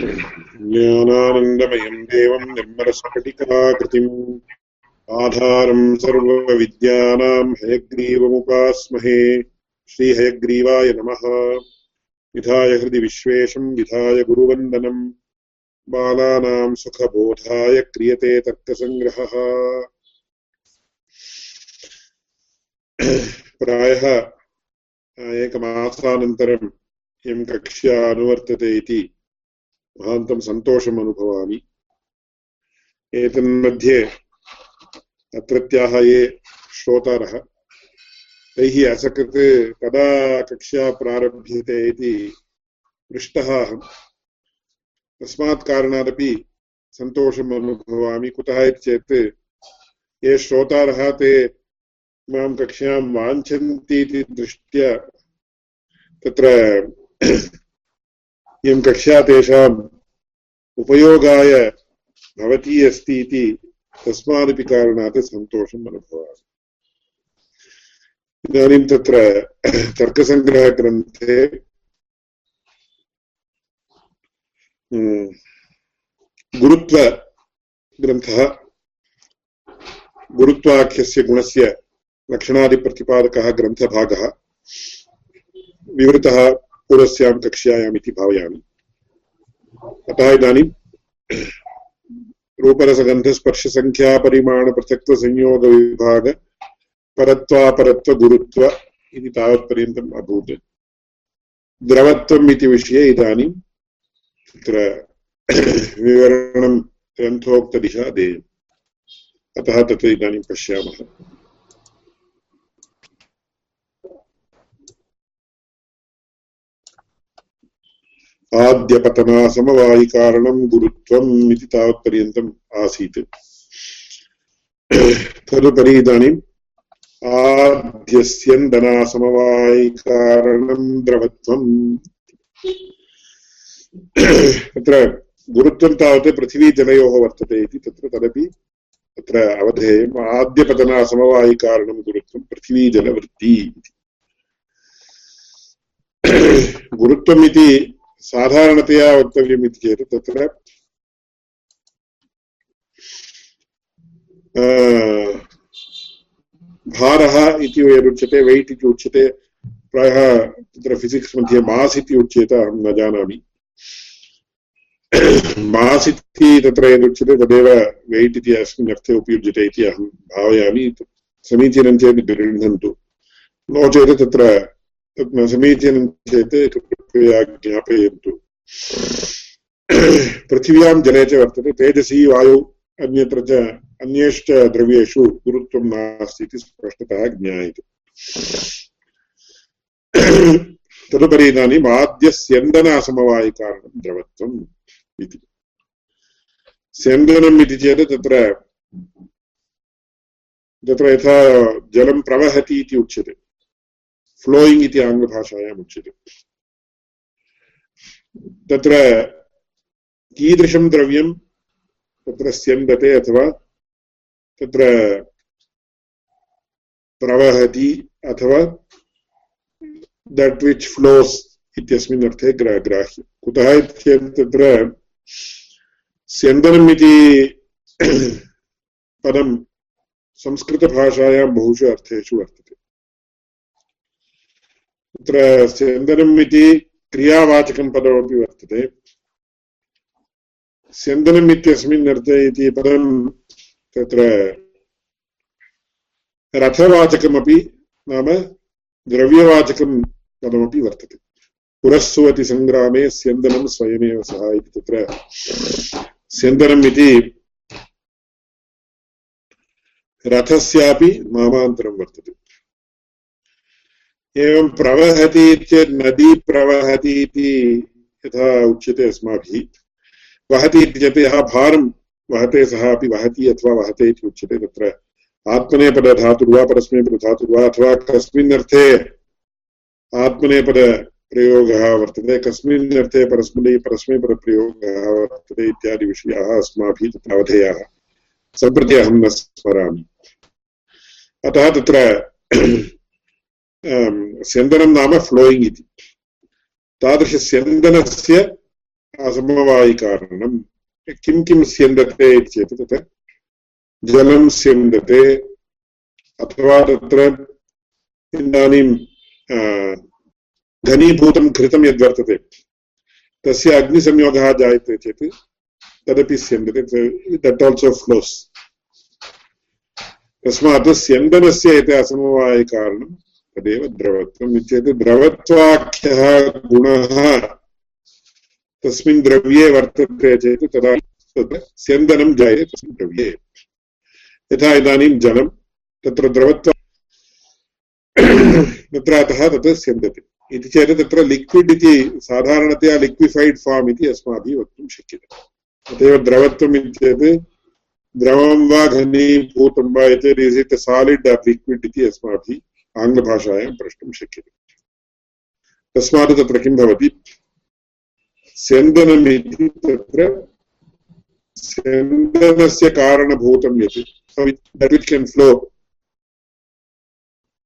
ज्ञानानन्दमयम् देवम् निर्मलस्फटिकाकृतिम् आधारम् सर्वविद्यानाम् हयग्रीवमुपास्महे। श्रीहयग्रीवाय नमः। विधाय हृदि विश्वेशम् विधाय गुरुवन्दनम् बालानाम् सुखबोधाय क्रियते तर्कसङ्ग्रहः। प्रायः एकमासानन्तरम् इयं कक्ष्या अनुवर्तते इति। महान्तं सन्तोषम् अनुभवामि एतन्मध्ये अत्रत्याः ये श्रोतारः, तैः असकृत् कदा कक्षा प्रारभ्यते इति पृष्टः अहम्। तस्मात् कारणादपि सन्तोषम् अनुभवामि कुतः इति चेत् ये श्रोतारः ते माँ कक्ष्यां वाञ्छन्ति इति दृष्ट्या तत्र इयं कक्षा तेषाम् उपयोगाय भवती अस्ति इति तस्मादपि कारणात् सन्तोषम् अनुभवामि। इदानीं तत्र तर्कसङ्ग्रहग्रन्थे गुरुत्वग्रन्थः, गुरुत्वाख्यस्य गुणस्य लक्षणादिप्रतिपादकः ग्रन्थभागः, विवृतः पूर्वस्यां कक्ष्यायाम् इति भावयामि। अतः इदानीं रूपरसगन्धस्पर्शसङ्ख्यापरिमाणपृथक्त्वसंयोगविभाग परत्वापरत्वगुरुत्व इति तावत्पर्यन्तम् अभूत्। द्रवत्वम् इति विषये इदानीं तत्र विवरणं ग्रन्थोक्तदिशा देयम् अतः तत् इदानीं पश्यामः। आद्यपतनासमवायिकारणं गुरुत्वम् इति तावत्पर्यन्तम् आसीत्। तदुपरि इदानीम् आद्यस्यन्दनासमवायिकारणं द्रवत्वम्। तत्र गुरुत्वं तावत् पृथिवीजलयोः वर्तते इति तत्र तदपि तत्र अवधेयम्। आद्यपतनासमवायिकारणं गुरुत्वं पृथिवीजलवृत्ति इति। गुरुत्वम् इति साधारणतया वक्तव्यम् इति चेत् तत्र भारः इति यदुच्यते वैट् इति उच्यते प्रायः तत्र फिसिक्स् मध्ये मास् इति उच्येत अहं न जानामि मास् इति तत्र यदुच्यते तदेव वैट् इति अस्मिन् अर्थे उपयुज्यते इति अहं भावयामि समीचीनं चेत् गृह्णन्तु नो चेत् तत्र समीचीनं चेत् कृपया ज्ञापयन्तु पृथिव्यां जले च वर्तते तेजसी वायु अन्यत्र च अन्येश्च द्रव्येषु गुरुत्वं नास्ति इति स्पष्टतः ज्ञायते तदुपरि इदानीम् आद्यस्यन्दनासमवायिकारणं द्रवत्वम् इति स्यन्दनम् इति चेत् तत्र तत्र यथा जलं प्रवहति इति उच्यते फ्लोयिङ्ग् इति आङ्ग्लभाषायाम् उच्यते तत्र कीदृशं द्रव्यं तत्र स्यन्दते अथवा तत्र प्रवहति अथवा दट् विच् फ्लोस् इत्यस्मिन् अर्थे ग्रा ग्राह्यं। कुतः चेत् तत्र स्यन्दनम् इति पदं संस्कृतभाषायां बहुषु अर्थेषु वर्तते। तत्र स्यन्दनम् इति क्रियावाचकं पदमपि वर्तते। स्यन्दनम् इत्यस्मिन् अर्थे इति पदं तत्र रथवाचकमपि नाम द्रव्यवाचकं पदमपि वर्तते। पुरस्सुवति सङ्ग्रामे स्यन्दनं स्वयमेव सः इति तत्र स्यन्दनम् इति रथस्यापि नामान्तरं वर्तते। एवं प्रवहति चेत् नदी प्रवहति इति यथा उच्यते अस्माभिः। वहति इति चेत् यः भारं वहते, सः अपि वहति अथवा वहते इति उच्यते। तत्र आत्मनेपदधातुर्वा, परस्मैपदधातुर्वा अथवा कस्मिन् अर्थे आत्मनेपदप्रयोगः वर्तते। कस्मिन् अर्थे परस्मै परस्मैपदप्रयोगः वर्तते इत्यादि विषयाः अस्माभिः तत्र अवधेयाः। सम्प्रति अहं न स्मरामि। अतः तत्र स्यन्दनं नाम फ्लोयिङ्ग् इति तादृशस्यन्दनस्य असमवायिकारणं किं किं स्यन्दते चेत् तत्र जलं स्यन्दते अथवा तत्र इदानीं घनीभूतं घृतं यद्वर्तते तस्य अग्निसंयोगः जायते चेत् तदपि स्यन्दते दट् आल्सो फ्लोस् तस्मात् स्यन्दनस्य यत् असमवायकारणं तदेव द्रवत्वम् इत्येतत् द्रवत्वाख्यः गुणः। तस्मिन् द्रव्ये वर्तते चेत् तदा तत्र स्यन्दनं जायते तस्मिन् द्रव्ये। यथा इदानीं जलं, तत्र द्रवत्व तत्र अतः तत् स्यन्दते। इति चेत् तत्र लिक्विड् इति, साधारणतया लिक्विफैड् फार्म् इति अस्माभिः वक्तुं शक्यते। अतएव द्रवत्वम् इत्येत् द्रवं वा घनीभूतं वा एतत् इस् इट् सालिड् लिक्विड् इति अस्माभिः आङ्ग्लभाषायां प्रष्टुं शक्यते। तस्मात् तत्र किं भवति? सेन्दनमिति तत्र सेन्दनस्य कारणभूतं यत् that can flow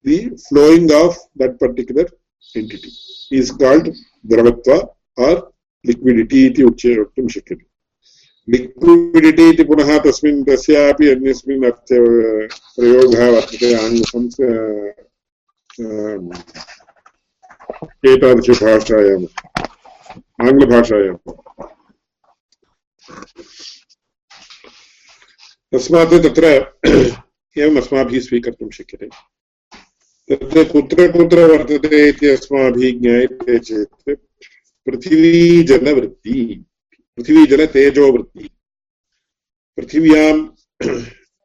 the flowing of that particular entity is called द्रवत्व आर् लिक्विडिटि इति उच्य वक्तुं शक्यते। लिक्विडिटि इति पुनः तस्मिन् तस्यापि अन्यस्मिन् अर्थ प्रयोगः वर्तते एतादृशभाषायाम् आङ्ग्लभाषायाम्। तस्मात् तत्र एवम् अस्माभिः स्वीकर्तुं शक्यते। तत्र कुत्र कुत्र वर्तते इति अस्माभिः ज्ञायते चेत् पृथिवीजलवृत्ति, पृथिवीजलतेजोवृत्तिः। पृथिव्यां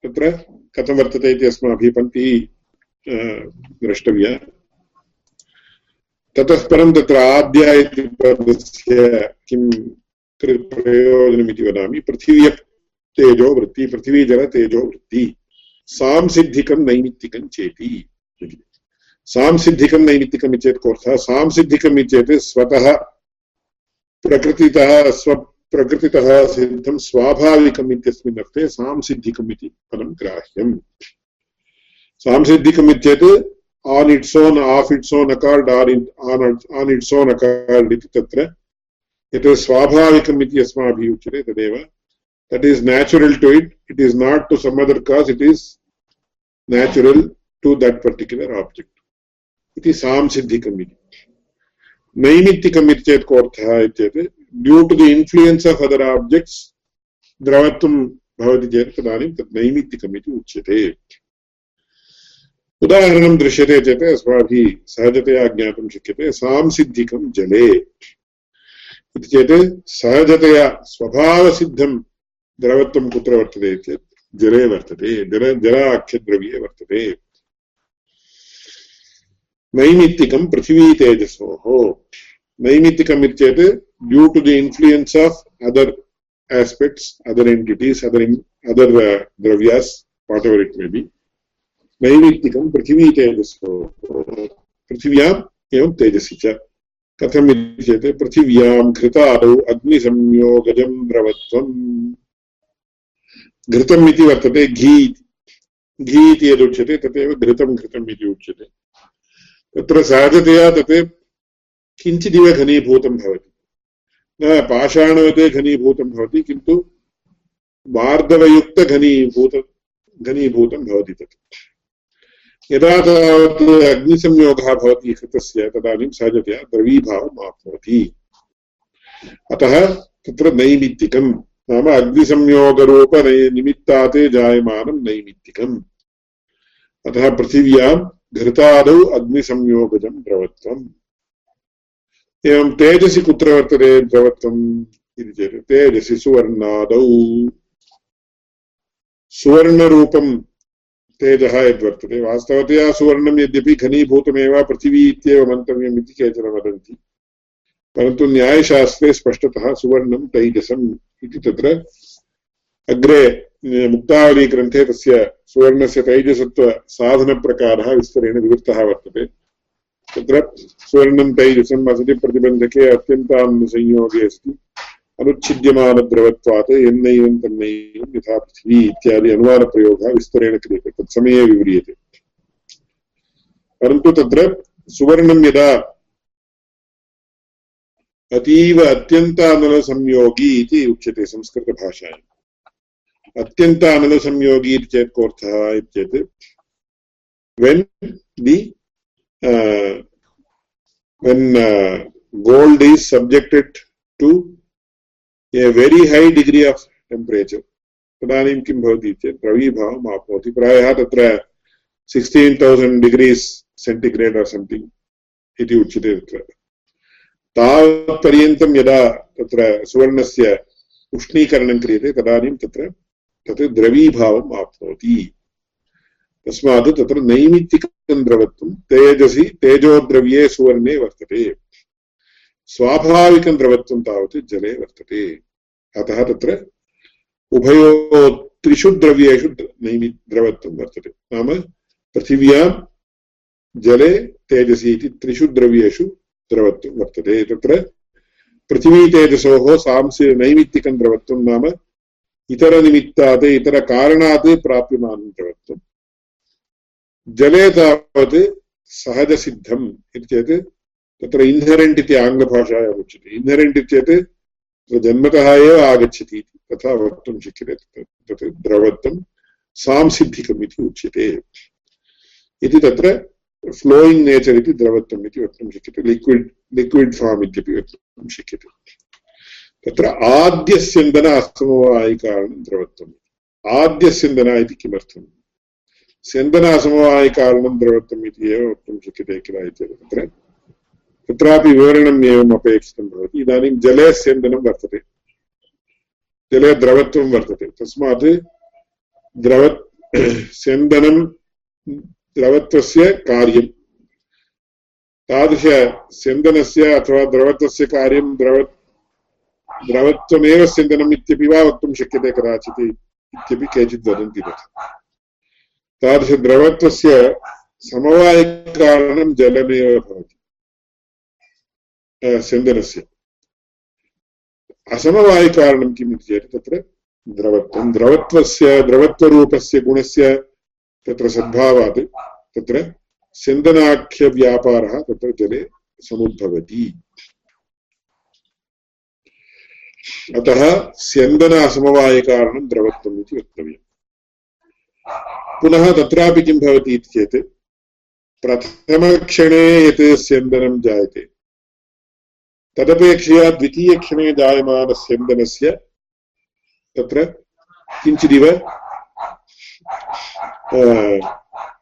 तत्र कथं वर्तते इति अस्माभिः पङ्क्तिः द्रष्टव्या। ततः परं तत्र आद्या इति पदस्य किं प्रयोजनमिति वदामि। पृथिव्य तेजोवृत्ति पृथिवीजलतेजोवृत्ति सांसिद्धिकं नैमित्तिकं चेति। सांसिद्धिकं नैमित्तिकम् इत्येतत् कोऽर्थः? सांसिद्धिकम् इत्येतत् स्वतः प्रकृतितः स्व प्रकृतितः सिद्धं स्वाभाविकम् इत्यस्मिन् अर्थे सांसिद्धिकम् इति पदं ग्राह्यम्। सांसिद्धिकम् इत्येत् on its own of its own accord or on its own accord इति तत्र। यत् स्वाभाविकम् इति अस्माभिः उच्यते तदेव। That is natural to it. It is not to some other cause. It is natural to that particular object. iti samsiddhikam iti नैमित्तिकम् इत्येत् कोऽर्थः इत्येत्। Due to the influence of other objects द्रवत्वं भवति चेत् तदानीं तत् नैमित्तिकम् इति उच्यते। उदाहरणं दृश्यते चेत् अस्माभिः सहजतया ज्ञातुं शक्यते सांसिद्धिकं जले इति चेत् सहजतया स्वभावसिद्धं द्रवत्वं कुत्र वर्तते चेत् जले वर्तते जल जलाख्यद्रव्ये वर्तते। नैमित्तिकं पृथिवीतेजसोः। नैमित्तिकम् इत्येत् due to the influence of other other entities other in, other uh, dravyas whatever it may be नैमित्तिकं पृथिवी तेजसो पृथिव्याम् एवं तेजसि च कथम् इति चेत् पृथिव्यां घृतादौ अग्निसंयोगजं द्रवत्वम् घृतम् इति वर्तते घी घी इति यदुच्यते तदेव घृतं घृतम् इति उच्यते तत्र सहजतया तत् किञ्चिदिव घनीभूतं भवति न पाषाणवते घनीभूतं भवति किन्तु वार्धवयुक्तघनीभूत घनीभूतं भवति तत् यदा तावत् अग्निसंयोगः भवति कृतस्य तदानीं सहजतया द्रवीभावम् आप्नोति। अतः तत्र नैमित्तिकं नाम अग्निसंयोगरूप निमित्तात् जायमानं नैमित्तिकम्। अतः पृथिव्यां घृतादौ अग्निसंयोगजं द्रवत्वम् एवं तेजसि कुत्र वर्तते द्रवत्वम् इति चेत् तेजसि सुवर्णादौ। सुवर्णरूपं तेजः यद्वर्तते। वास्तवतया सुवर्णं यद्यपि घनीभूतमेव, पृथिवी इत्येव मन्तव्यम् इति केचन वदन्ति। परन्तु न्यायशास्त्रे स्पष्टतः सुवर्णं तैजसम् इति तत्र अग्रे मुक्तावलीग्रन्थे तस्य सुवर्णस्य तैजसत्वसाधनप्रकारः विस्तरेण विवृत्तः वर्तते। तत्र सुवर्णं तैजसं वसति प्रतिबन्धके अत्यन्तान्नसंयोगे अस्ति। अनुच्छिद्यमानद्रवत्वात् यन्नैवं तन्नैवं यथा पृथिवी इत्यादि अनुमानप्रयोगः विस्तरेण क्रियते तत्समये विव्रियते। परन्तु तत्र सुवर्णं यदा अतीव अत्यन्तानलसंयोगी इति उच्यते संस्कृतभाषायाम्। अत्यन्तानलसंयोगी इति चेत् कोऽर्थः इति चेत् when the when uh, gold is subjected a very high degree of temperature. तदानीं किं भवति चेत् द्रवीभावम् आप्नोति। प्रायः तत्र sixteen thousand degrees centigrade or something इति उच्यते तत्र। तावत्पर्यन्तं यदा तत्र सुवर्णस्य उष्णीकरणं क्रियते, तदानीं तत्र तत् द्रवीभावम् आप्नोति। तस्मात् तत्र नैमित्तिकं द्रवत्वं तेजसि, तेजोद्रव्ये सुवर्णे वर्तते। स्वाभाविकं द्रवत्वं तावत् जले वर्तते। अतः तत्र उभयो त्रिषु द्रव्येषु नैमि द्रवत्वं वर्तते। नाम पृथिव्यां जले तेजसि इति त्रिषु द्रव्येषु द्रवत्वं वर्तते। तत्र पृथिवीतेजसोः सांस्य नैमित्तिकं द्रवत्वं नाम इतरनिमित्तात्, इतरकारणात् प्राप्यमानं द्रवत्वं। जले तावत् सहजसिद्धम् इति चेत् तत्र इन्हेरेण्ट् इति आङ्ग्लभाषायाम् उच्यते। इन्हेरेण्ट् इति चेत् जन्मतः एव आगच्छति इति तथा वक्तुं शक्यते तत् द्रवत्वं सांसिद्धिकम् इति उच्यते। इति तत्र फ्लोयिङ्ग् नेचर् इति द्रवत्वम् इति वक्तुं शक्यते। लिक्विड् लिक्विड् फार्म् इत्यपि वक्तुं शक्यते। तत्र आद्यस्यन्दन असमवायिकारणं द्रवत्वम् आद्यस्यन्दन इति किमर्थम्? स्यन्दन द्रवत्वम् इति एव वक्तुं शक्यते किल इति तत्र? तत्रापि विवरणम् एवम् अपेक्षितं भवति। इदानीं जले स्यन्दनं वर्तते। जले द्रवत्वं वर्तते। तस्मात् द्रव स्यन्दनं द्रवत्वस्य कार्यं तादृशस्यन्दनस्य अथवा द्रवत्वस्य कार्यं द्रव द्रवत्वमेव स्यन्दनम् इत्यपि वा वक्तुं शक्यते कदाचित् इत्यपि केचित् वदन्ति तथा। तादृशद्रवत्वस्य समवायकारणं जलमेव भवति। स्यन्दनस्य असमवायकारणं इति चेत् तत्र द्रवत्वं द्रवत्वस्य द्रवत्वरूपस्य गुणस्य तत्र सद्भावात् तत्र स्यन्दनाख्यव्यापारः तत्र जले समुद्भवति। अतः स्यन्दन असमवायकारणं द्रवत्वम् इति वक्तव्यम्। पुनः तत्रापि किं भवति इति चेत् प्रथमक्षणे यत् स्यन्दनं जायते। तदपेक्षया द्वितीयक्षणे जायमानस्यन्दनस्य, तत्र किञ्चिदिव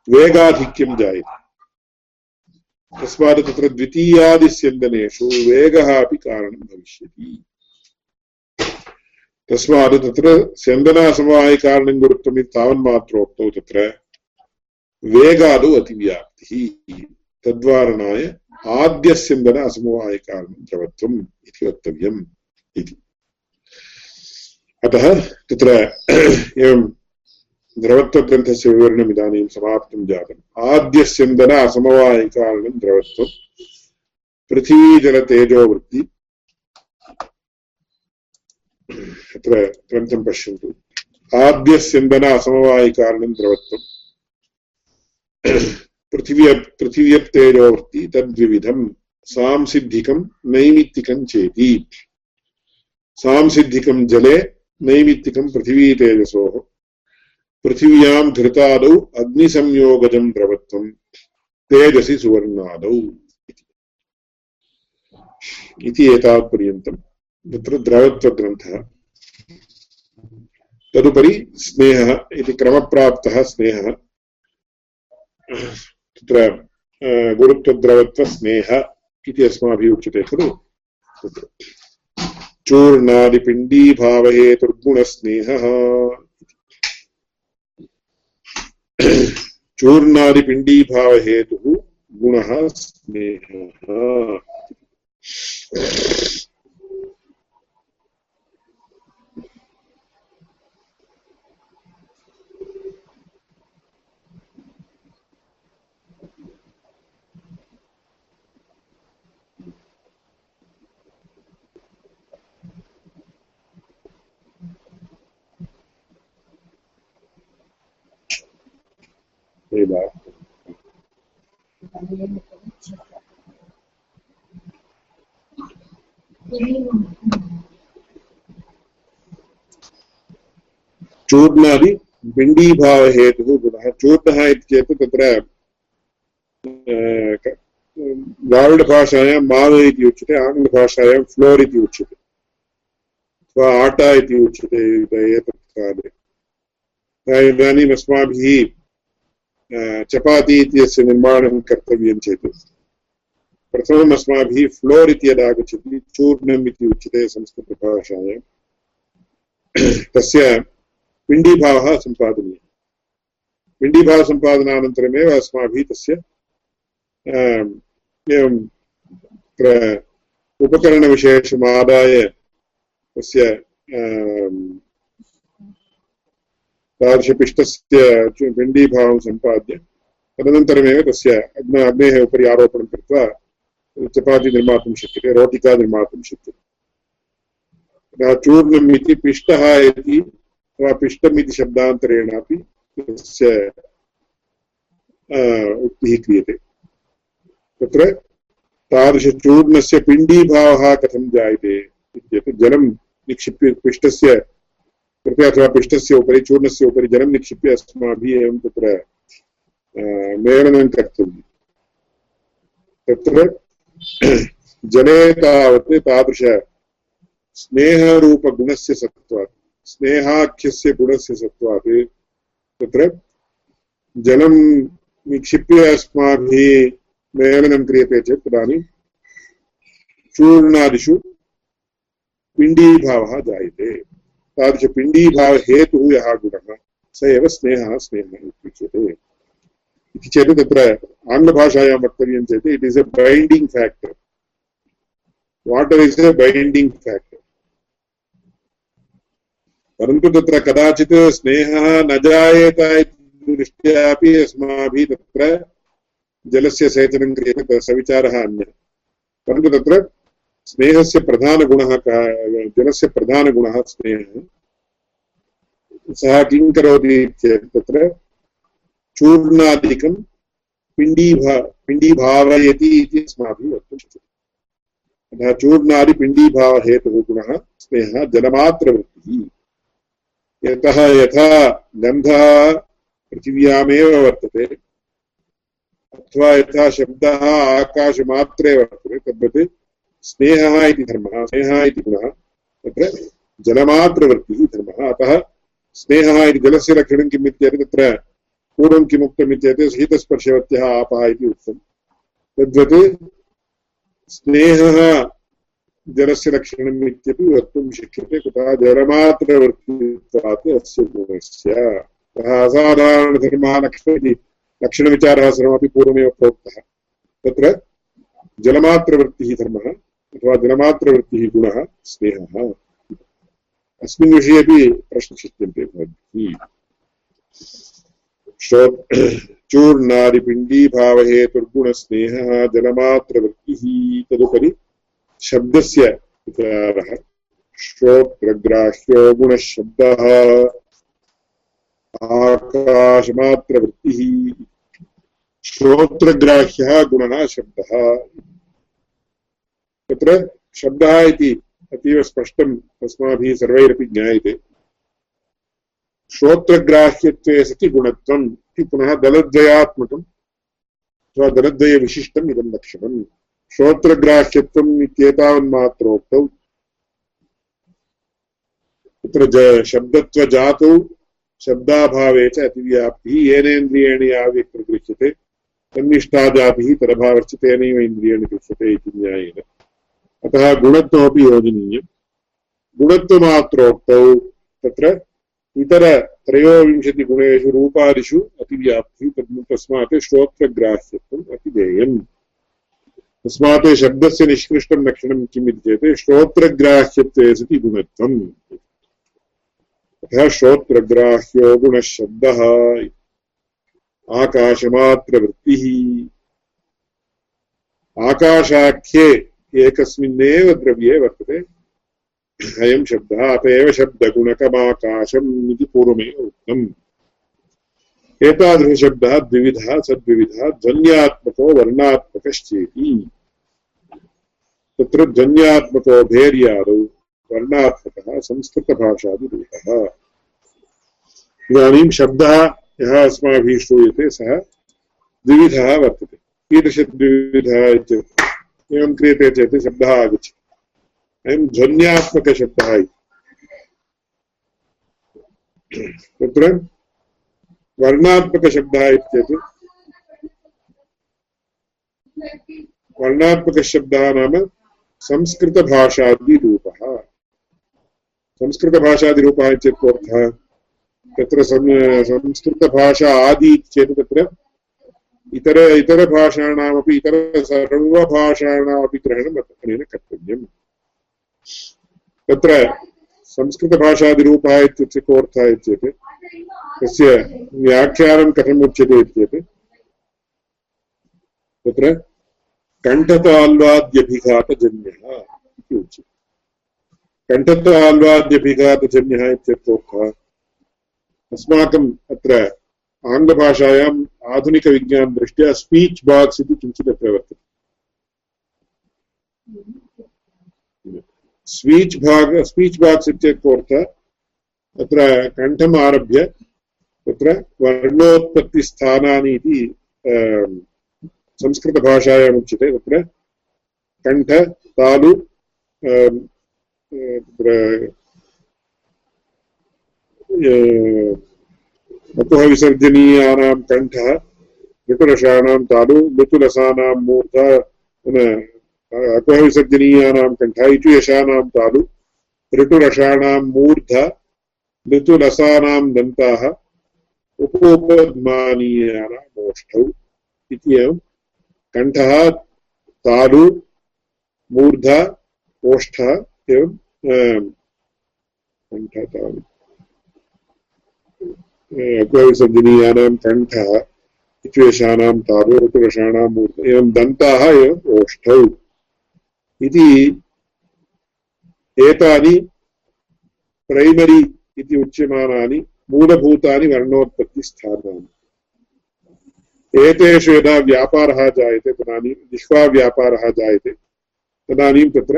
वेगाधिक्यं जायते। तस्मात् तत्र द्वितीयादिस्यन्दनेषु वेगः अपि कारणं भविष्यति। तस्मात् तत्र स्यन्दनासमवायकारणं गुरुत्वम् इति तावन्मात्रोक्तौ तत्र वेगादौ अतिव्याप्तिः। तद्वारणाय आद्यस्यन्दन असमवायकारणं द्रवत्वम् इति वक्तव्यम् इति अतः तत्र एवं द्रवत्वग्रन्थस्य विवरणम् इदानीं समाप्तं जातम् आद्यस्यन्दन असमवायिकारणं द्रवत्वं पृथिवीजलतेजोवृत्ति अत्र ग्रन्थं पश्यन्तु आद्यस्यन्दन असमवायिकारणं द्रवत्वं पृथिव्य पृथिव्यप्तेजोवृत्ति तद्विविधं सांसिद्धिकं नैमित्तिकं चेति। सांसिद्धिकं जले, नैमित्तिकं पृथिवीतेजसोः। पृथिव्यां धृतादौ अग्निसंयोगजं द्रवत्वं तेजसि सुवर्णादौ इति एतावत्पर्यन्तं तत्र द्रवत्वग्रन्थः। तदुपरि स्नेहः इति क्रमप्राप्तः स्नेहः। तत्र गुरुत्वद्रवत्वस्नेह इति अस्माभिः उच्यते खलु? चूर्णादिपिण्डीभावहेतुर्गुणस्नेहः। चूर्णादिपिण्डीभावहेतुः गुणः स्नेहः। Eva. चूर्णादि बिण्डीभावहेतुः गुणः चूर्णः इति चेत् तत्र द्राविडभाषायां माव इति उच्यते आङ्ग्लभाषायां फ्लोर् इति उच्यते अथवा आटा इति उच्यते एतत् काले इदानीम् अस्माभिः चपाति इत्यस्य निर्माणं कर्तव्यं चेत् प्रथमम् अस्माभिः फ्लोर् इति यदागच्छति चूर्णम् इति उच्यते संस्कृतभाषायां तस्य पिण्डीभावः सम्पादनीयः पिण्डीभावसम्पादनानन्तरमेव अस्माभिः तस्य एवं तत्र उपकरणविशेषमादाय तस्य तादृशपिष्टस्य पिण्डीभावं सम्पाद्य, तदनन्तरमेव तस्य अग्न अग्नेः उपरि आरोपणं कृत्वा चपाति निर्मातुं शक्यते, रोटिका निर्मातुं शक्यते। चूर्णम् इति पिष्टः इति, अथवा पिष्टम् इति शब्दान्तरेणापि तस्य उक्तिः क्रियते। तत्र तादृशचूर्णस्य पिण्डीभावः कथं जायते इत्येतत् जलं निक्षिप्य पिष्टस्य कृते अथवा पिष्टस्य उपरि चूर्णस्य उपरि जलं निक्षिप्य अस्माभिः एवं तत्र मेलनं कर्तव्यं तत्र जले तावत् तादृश। स्नेहरूपगुणस्य सत्त्वात्। स्नेहाख्यस्य गुणस्य सत्त्वात्। तत्र जलं निक्षिप्य अस्माभिः मेलनं क्रियते चेत् तदानीं चूर्णादिषु पिण्डीभावः जायते। तादृशपिण्डीभावहेतुः यः गुणः, स एव स्नेहः स्नेहः इत्युच्यते। इति चेत् तत्र आङ्ग्लभाषायां वक्तव्यं चेत् it is a binding factor water is a binding factor परन्तु तत्र कदाचित् स्नेहः न जायेत इति दृष्ट्या अपि अस्माभिः तत्र जलस्य सेचनं क्रियते सविचारः अन्यः। परन्तु तत्र स्नेहस्य प्रधानगुणः कः जलस्य प्रधानगुणः स्नेहः। सः किं करोति चेत् तत्र चूर्णादिकं पिण्डीभा, पिण्डीभावयति इति अस्माभिः वक्तुं शक्यते। अतः चूर्णादिपिण्डीभावहेतुः गुणः स्नेहः जलमात्रवृत्तिः यतः यथा गन्धः पृथिव्यामेव वर्तते, अथवा यथा शब्दः आकाशमात्रे वर्तते, तद्वत् स्नेहः इति धर्मः स्नेहः इति गुणः, तत्र जलमात्रवृत्तिः धर्मः। अतः स्नेहः इति जलस्य लक्षणं किम् इत्येतत्, तत्र पूर्वं किमुक्तम् इत्येतत्, शीतस्पर्शवत्यः आपः इति उक्तम्। तद्वत् स्नेहः जलस्य लक्षणम् इत्यपि वक्तुं शक्यते, कुतः जलमात्रवृत्तित्वात् अस्य गुणस्य। अतः असाधारणधर्मः लक्षण इति, लक्षणविचारः सर्वमपि पूर्वमेव प्रोक्तः। तत्र जलमात्रवृत्तिः धर्मः अथवा जनमात्रवृत्तिः गुणः स्नेहः। अस्मिन् विषये अपि प्रश्नचिन्त्यन्ते भवद्भिः। चूर्णादिपिण्डीभावहेतुर्गुणस्नेहः जलमात्रवृत्तिः तदुपरि शब्दस्य विचारः श्रोत्रग्राह्यो गुणशब्दः। आकाशमात्रवृत्तिः श्रोत्रग्राह्यः गुणः शब्दः। तत्र शब्दः इति अतीव स्पष्टम् अस्माभिः सर्वैरपि ज्ञायते। श्रोत्रग्राह्यत्वे सति गुणत्वम् इति पुनः दलद्वयात्मकम् अथवा दलद्वयविशिष्टम् इदं लक्षणम्। श्रोत्रग्राह्यत्वम् इत्येतावन्मात्रोक्तौ। तत्र शब्दत्वजातौ शब्दाभावे च अतिव्याप्तिः, येनेन्द्रियेण याव्यक्तिर्गृह्यते तन्निष्ठादाभिः तदभावश्च तेनैव इन्द्रियेण गृह्यते इति न्यायेन। अतः गुणत्वमपि योजनीयम्। गुणत्वमात्रोक्तौ तत्र इतरत्रयोविंशतिगुणेषु रूपादिषु अतिव्याप्तिः तद् तस्मात् श्रोत्रग्राह्यत्वम् अतिदेयम्। तस्मात् शब्दस्य निष्कृष्टं लक्षणं किम् इति चेत् श्रोत्रग्राह्यत्वे सति गुणत्वम्। अतः श्रोत्रग्राह्यो गुणः आकाशमात्रवृत्तिः। आकाशाख्ये एकस्मिन्नेव द्रव्ये वर्तते। अयं शब्दः अत एव शब्दगुणकमाकाशम् इति पूर्वमेव उक्तम्। एतादृशशब्दः द्विविधः, सद्विविधः, ध्वन्यात्मको, वर्णात्मकश्चेति। तत्र ध्वन्यात्मको भेर्यादौ, वर्णात्मकः, संस्कृतभाषादिरूपः। इदानीं शब्दः यः अस्माभिः श्रूयते सः द्विविधः वर्तते। कीदृशद्विविधः इत्युक्ते? एवं क्रियते चेत् शब्दः आगच्छति। अयं ध्वन्यात्मकशब्दः इति। तत्र वर्णात्मकशब्दः इत्येतत्। वर्णात्मकशब्दः नाम संस्कृतभाषादिरूपः। संस्कृतभाषादिरूपः इत्येतत् अर्थः तत्र संस्कृतभाषा आदि चेत् तत्र इतर इतरभाषाणामपि इतर सर्वभाषाणामपि ग्रहणम् अनेन कर्तव्यम्। तत्र संस्कृतभाषादिरूपः इत्युक्ते कोऽर्थः इत्येत् तस्य व्याख्यानं कथम् उच्यते इत्येत् तत्र कण्ठताल्वाद्यभिघातजन्यः इति उच्यते। कण्ठताल्वाद्यभिघातजन्यः इत्यर्थोऽर्थः अस्माकम् अत्र आङ्ग्लभाषायाम् आधुनिकविज्ञानदृष्ट्या स्पीच् बाक्स् इति किञ्चित् अत्र वर्तते स्पीच् भाग स्पीच् बाक्स् इत्यर्थः तत्र कण्ठम् आरभ्य तत्र वर्णोत्पत्तिस्थानानि इति संस्कृतभाषायाम् उच्यते तत्र कण्ठ तालु तत्र वपुः विसर्जनीयानां कण्ठः ऋतुरसानां तालु ऋतुरसानां मूर्धा अकुः विसर्जनीयानां कण्ठः इचुयशानां तालु ऋतुरसाणां मूर्ध ऋतुरसानां दन्ताः उपोपद्मानीयानाम् ओष्ठौ इति एवं कण्ठः तालु मूर्ध, ओष्ठः एवं, कण्ठः तालु अकुहविसर्जनीयानां कण्ठः इत्वेषाणां तालु ऋतुरसाणां एवं दन्ताः एवम् ओष्ठौ। इति एतानि प्रैमरी इति उच्यमानानि, मूलभूतानि वर्णोत्पत्तिस्थानानि एतेषु यदा व्यापारः जायते, तदानीं जिह्वाव्यापारः जायते, तदानीं तत्र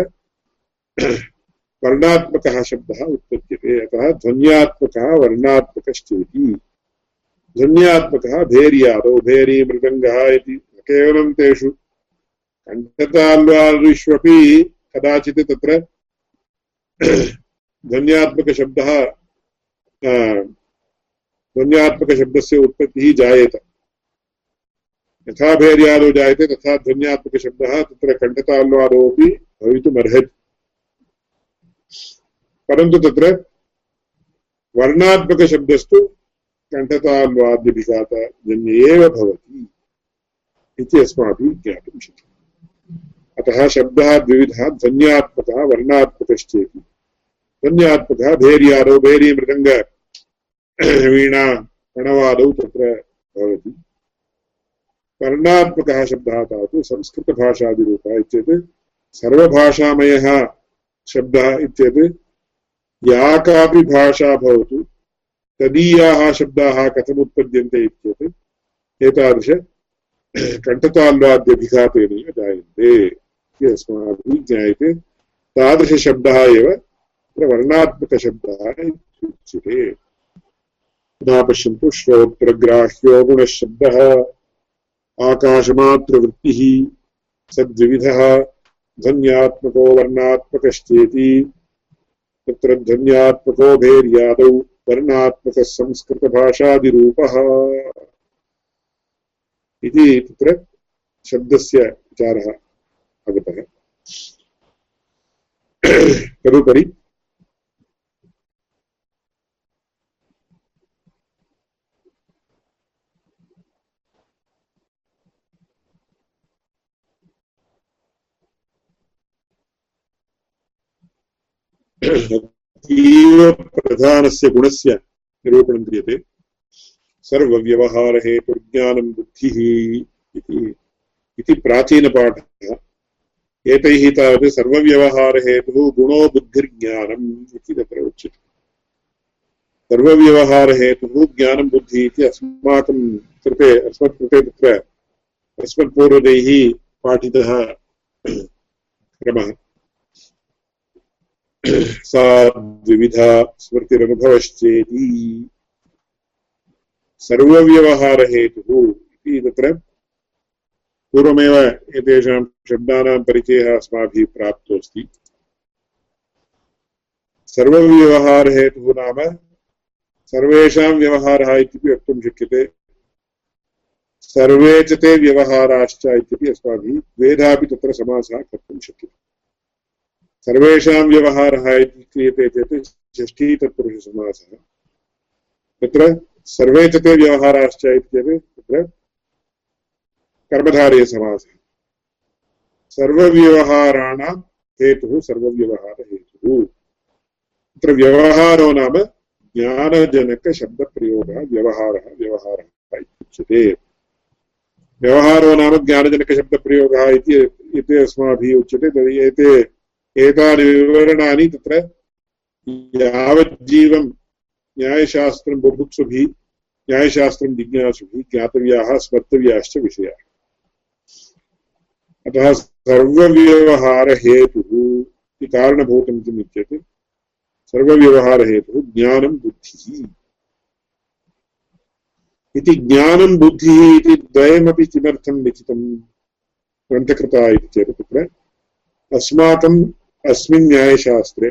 वर्णात्मकः शब्दः उत्पद्यते, अतः ध्वन्यात्मकः वर्णात्मकश्चेति। ध्वन्यात्मकः भेर्यादौ, भेरी मृदङ्गः इति केवलं तेषु। कण्ठताल्वादिष्वपि कदाचित् तत्र ध्वन्यात्मकशब्दः ध्वन्यात्मकशब्दस्य उत्पत्तिः जायेत। यथा भेर्यादौ जायते, तथा ध्वन्यात्मकशब्दः तत्र कण्ठताल्वादोपि भवितुमर्हति। परन्तु तत्र वर्णात्मकशब्दस्तु कण्ठताल्वाद्यभिघातजन्य एव भवति इति अस्माभिः ज्ञातुं शक्यते। अतः शब्दः द्विविधः, ध्वन्यात्मकः, वर्णात्मकश्चेति। ध्वन्यात्मकः, भेर्यादौ भेरी मृदङ्ग वीणा प्रणवादौ तत्र भवति। वर्णात्मकः शब्दः तावत् संस्कृतभाषादिरूपः इत्येत् सर्वभाषामयः शब्दः इत्येत् या कापि भाषा भवतु, तदीयाः शब्दाः कथमुत्पद्यन्ते इत्येत् एतादृश कण्ठताल्वाद्यभिघातेनैव जायन्ते इति अस्माभिः ज्ञायते। तादृशशब्दः एव तत्र वर्णात्मकशब्दः इत्युच्यते पश्यन्तु श्रोत्रग्राह्यो गुणशब्दः आकाशमात्रवृत्तिः सद्विविधः। ध्वन्यात्मको वर्णात्मकश्चेति। तत्र ध्वन्यात्मको भेर्यादौ वर्णात्मकः संस्कृतभाषादिरूपः इति तत्र शब्दस्य विचारः आगतः। तदुपरि अतीव प्रधानस्य गुणस्य निरूपणं क्रियते। सर्वव्यवहारहेतुर्ज्ञानं बुद्धिः इति। प्राचीनपाठः। एतैः तावत् सर्वव्यवहारहेतुः गुणो बुद्धिर्ज्ञानम् इति तत्र उच्यते। सर्वव्यवहारहेतुः ज्ञानं बुद्धिः इति अस्माकं कृते अस्मत्कृते तत्र अस्मत्पूर्वजैः पाठितः क्रमः। सा द्विविधा स्मृतिरनुभवश्चेति। सर्वव्यवहारहेतुः इति तत्र पूर्वमेव एतेषां शब्दानां परिचयः अस्माभिः प्राप्तोऽस्ति। सर्वव्यवहारहेतुः नाम सर्वेषां व्यवहारः इत्यपि वक्तुं शक्यते। सर्वे च ते व्यवहाराश्च इत्यपि अस्माभिः द्वेधापि तत्र समासः कर्तुं शक्यते। सर्वेषां व्यवहारः इति क्रियते चेत् षष्ठी तत्पुरुषसमासः। तत्र सर्वे च ते व्यवहाराश्च इत्येतत् तत्र कर्मधारयसमासः। सर्वव्यवहाराणां हेतुः सर्वव्यवहारहेतुः तत्र व्यवहारो नाम ज्ञानजनकशब्दप्रयोगः, व्यवहारः व्यवहारः इत्युच्यते। व्यवहारो नाम ज्ञानजनकशब्दप्रयोगः इति अस्माभिः उच्यते एते एतानि विवरणानि तत्र यावज्जीवं न्यायशास्त्रं बुभुत्सुभिः न्यायशास्त्रं जिज्ञासुभिः ज्ञातव्याः स्मर्तव्याश्च विषयाः अतः सर्वव्यवहारहेतुः इति कारणभूतं किम् इत्येतत् सर्वव्यवहारहेतुः ज्ञानं बुद्धिः इति ज्ञानं बुद्धिः इति द्वयमपि किमर्थं लिखितं ग्रन्थकृता इति चेत् तत्र अस्माकम् अस्मिन् न्यायशास्त्रे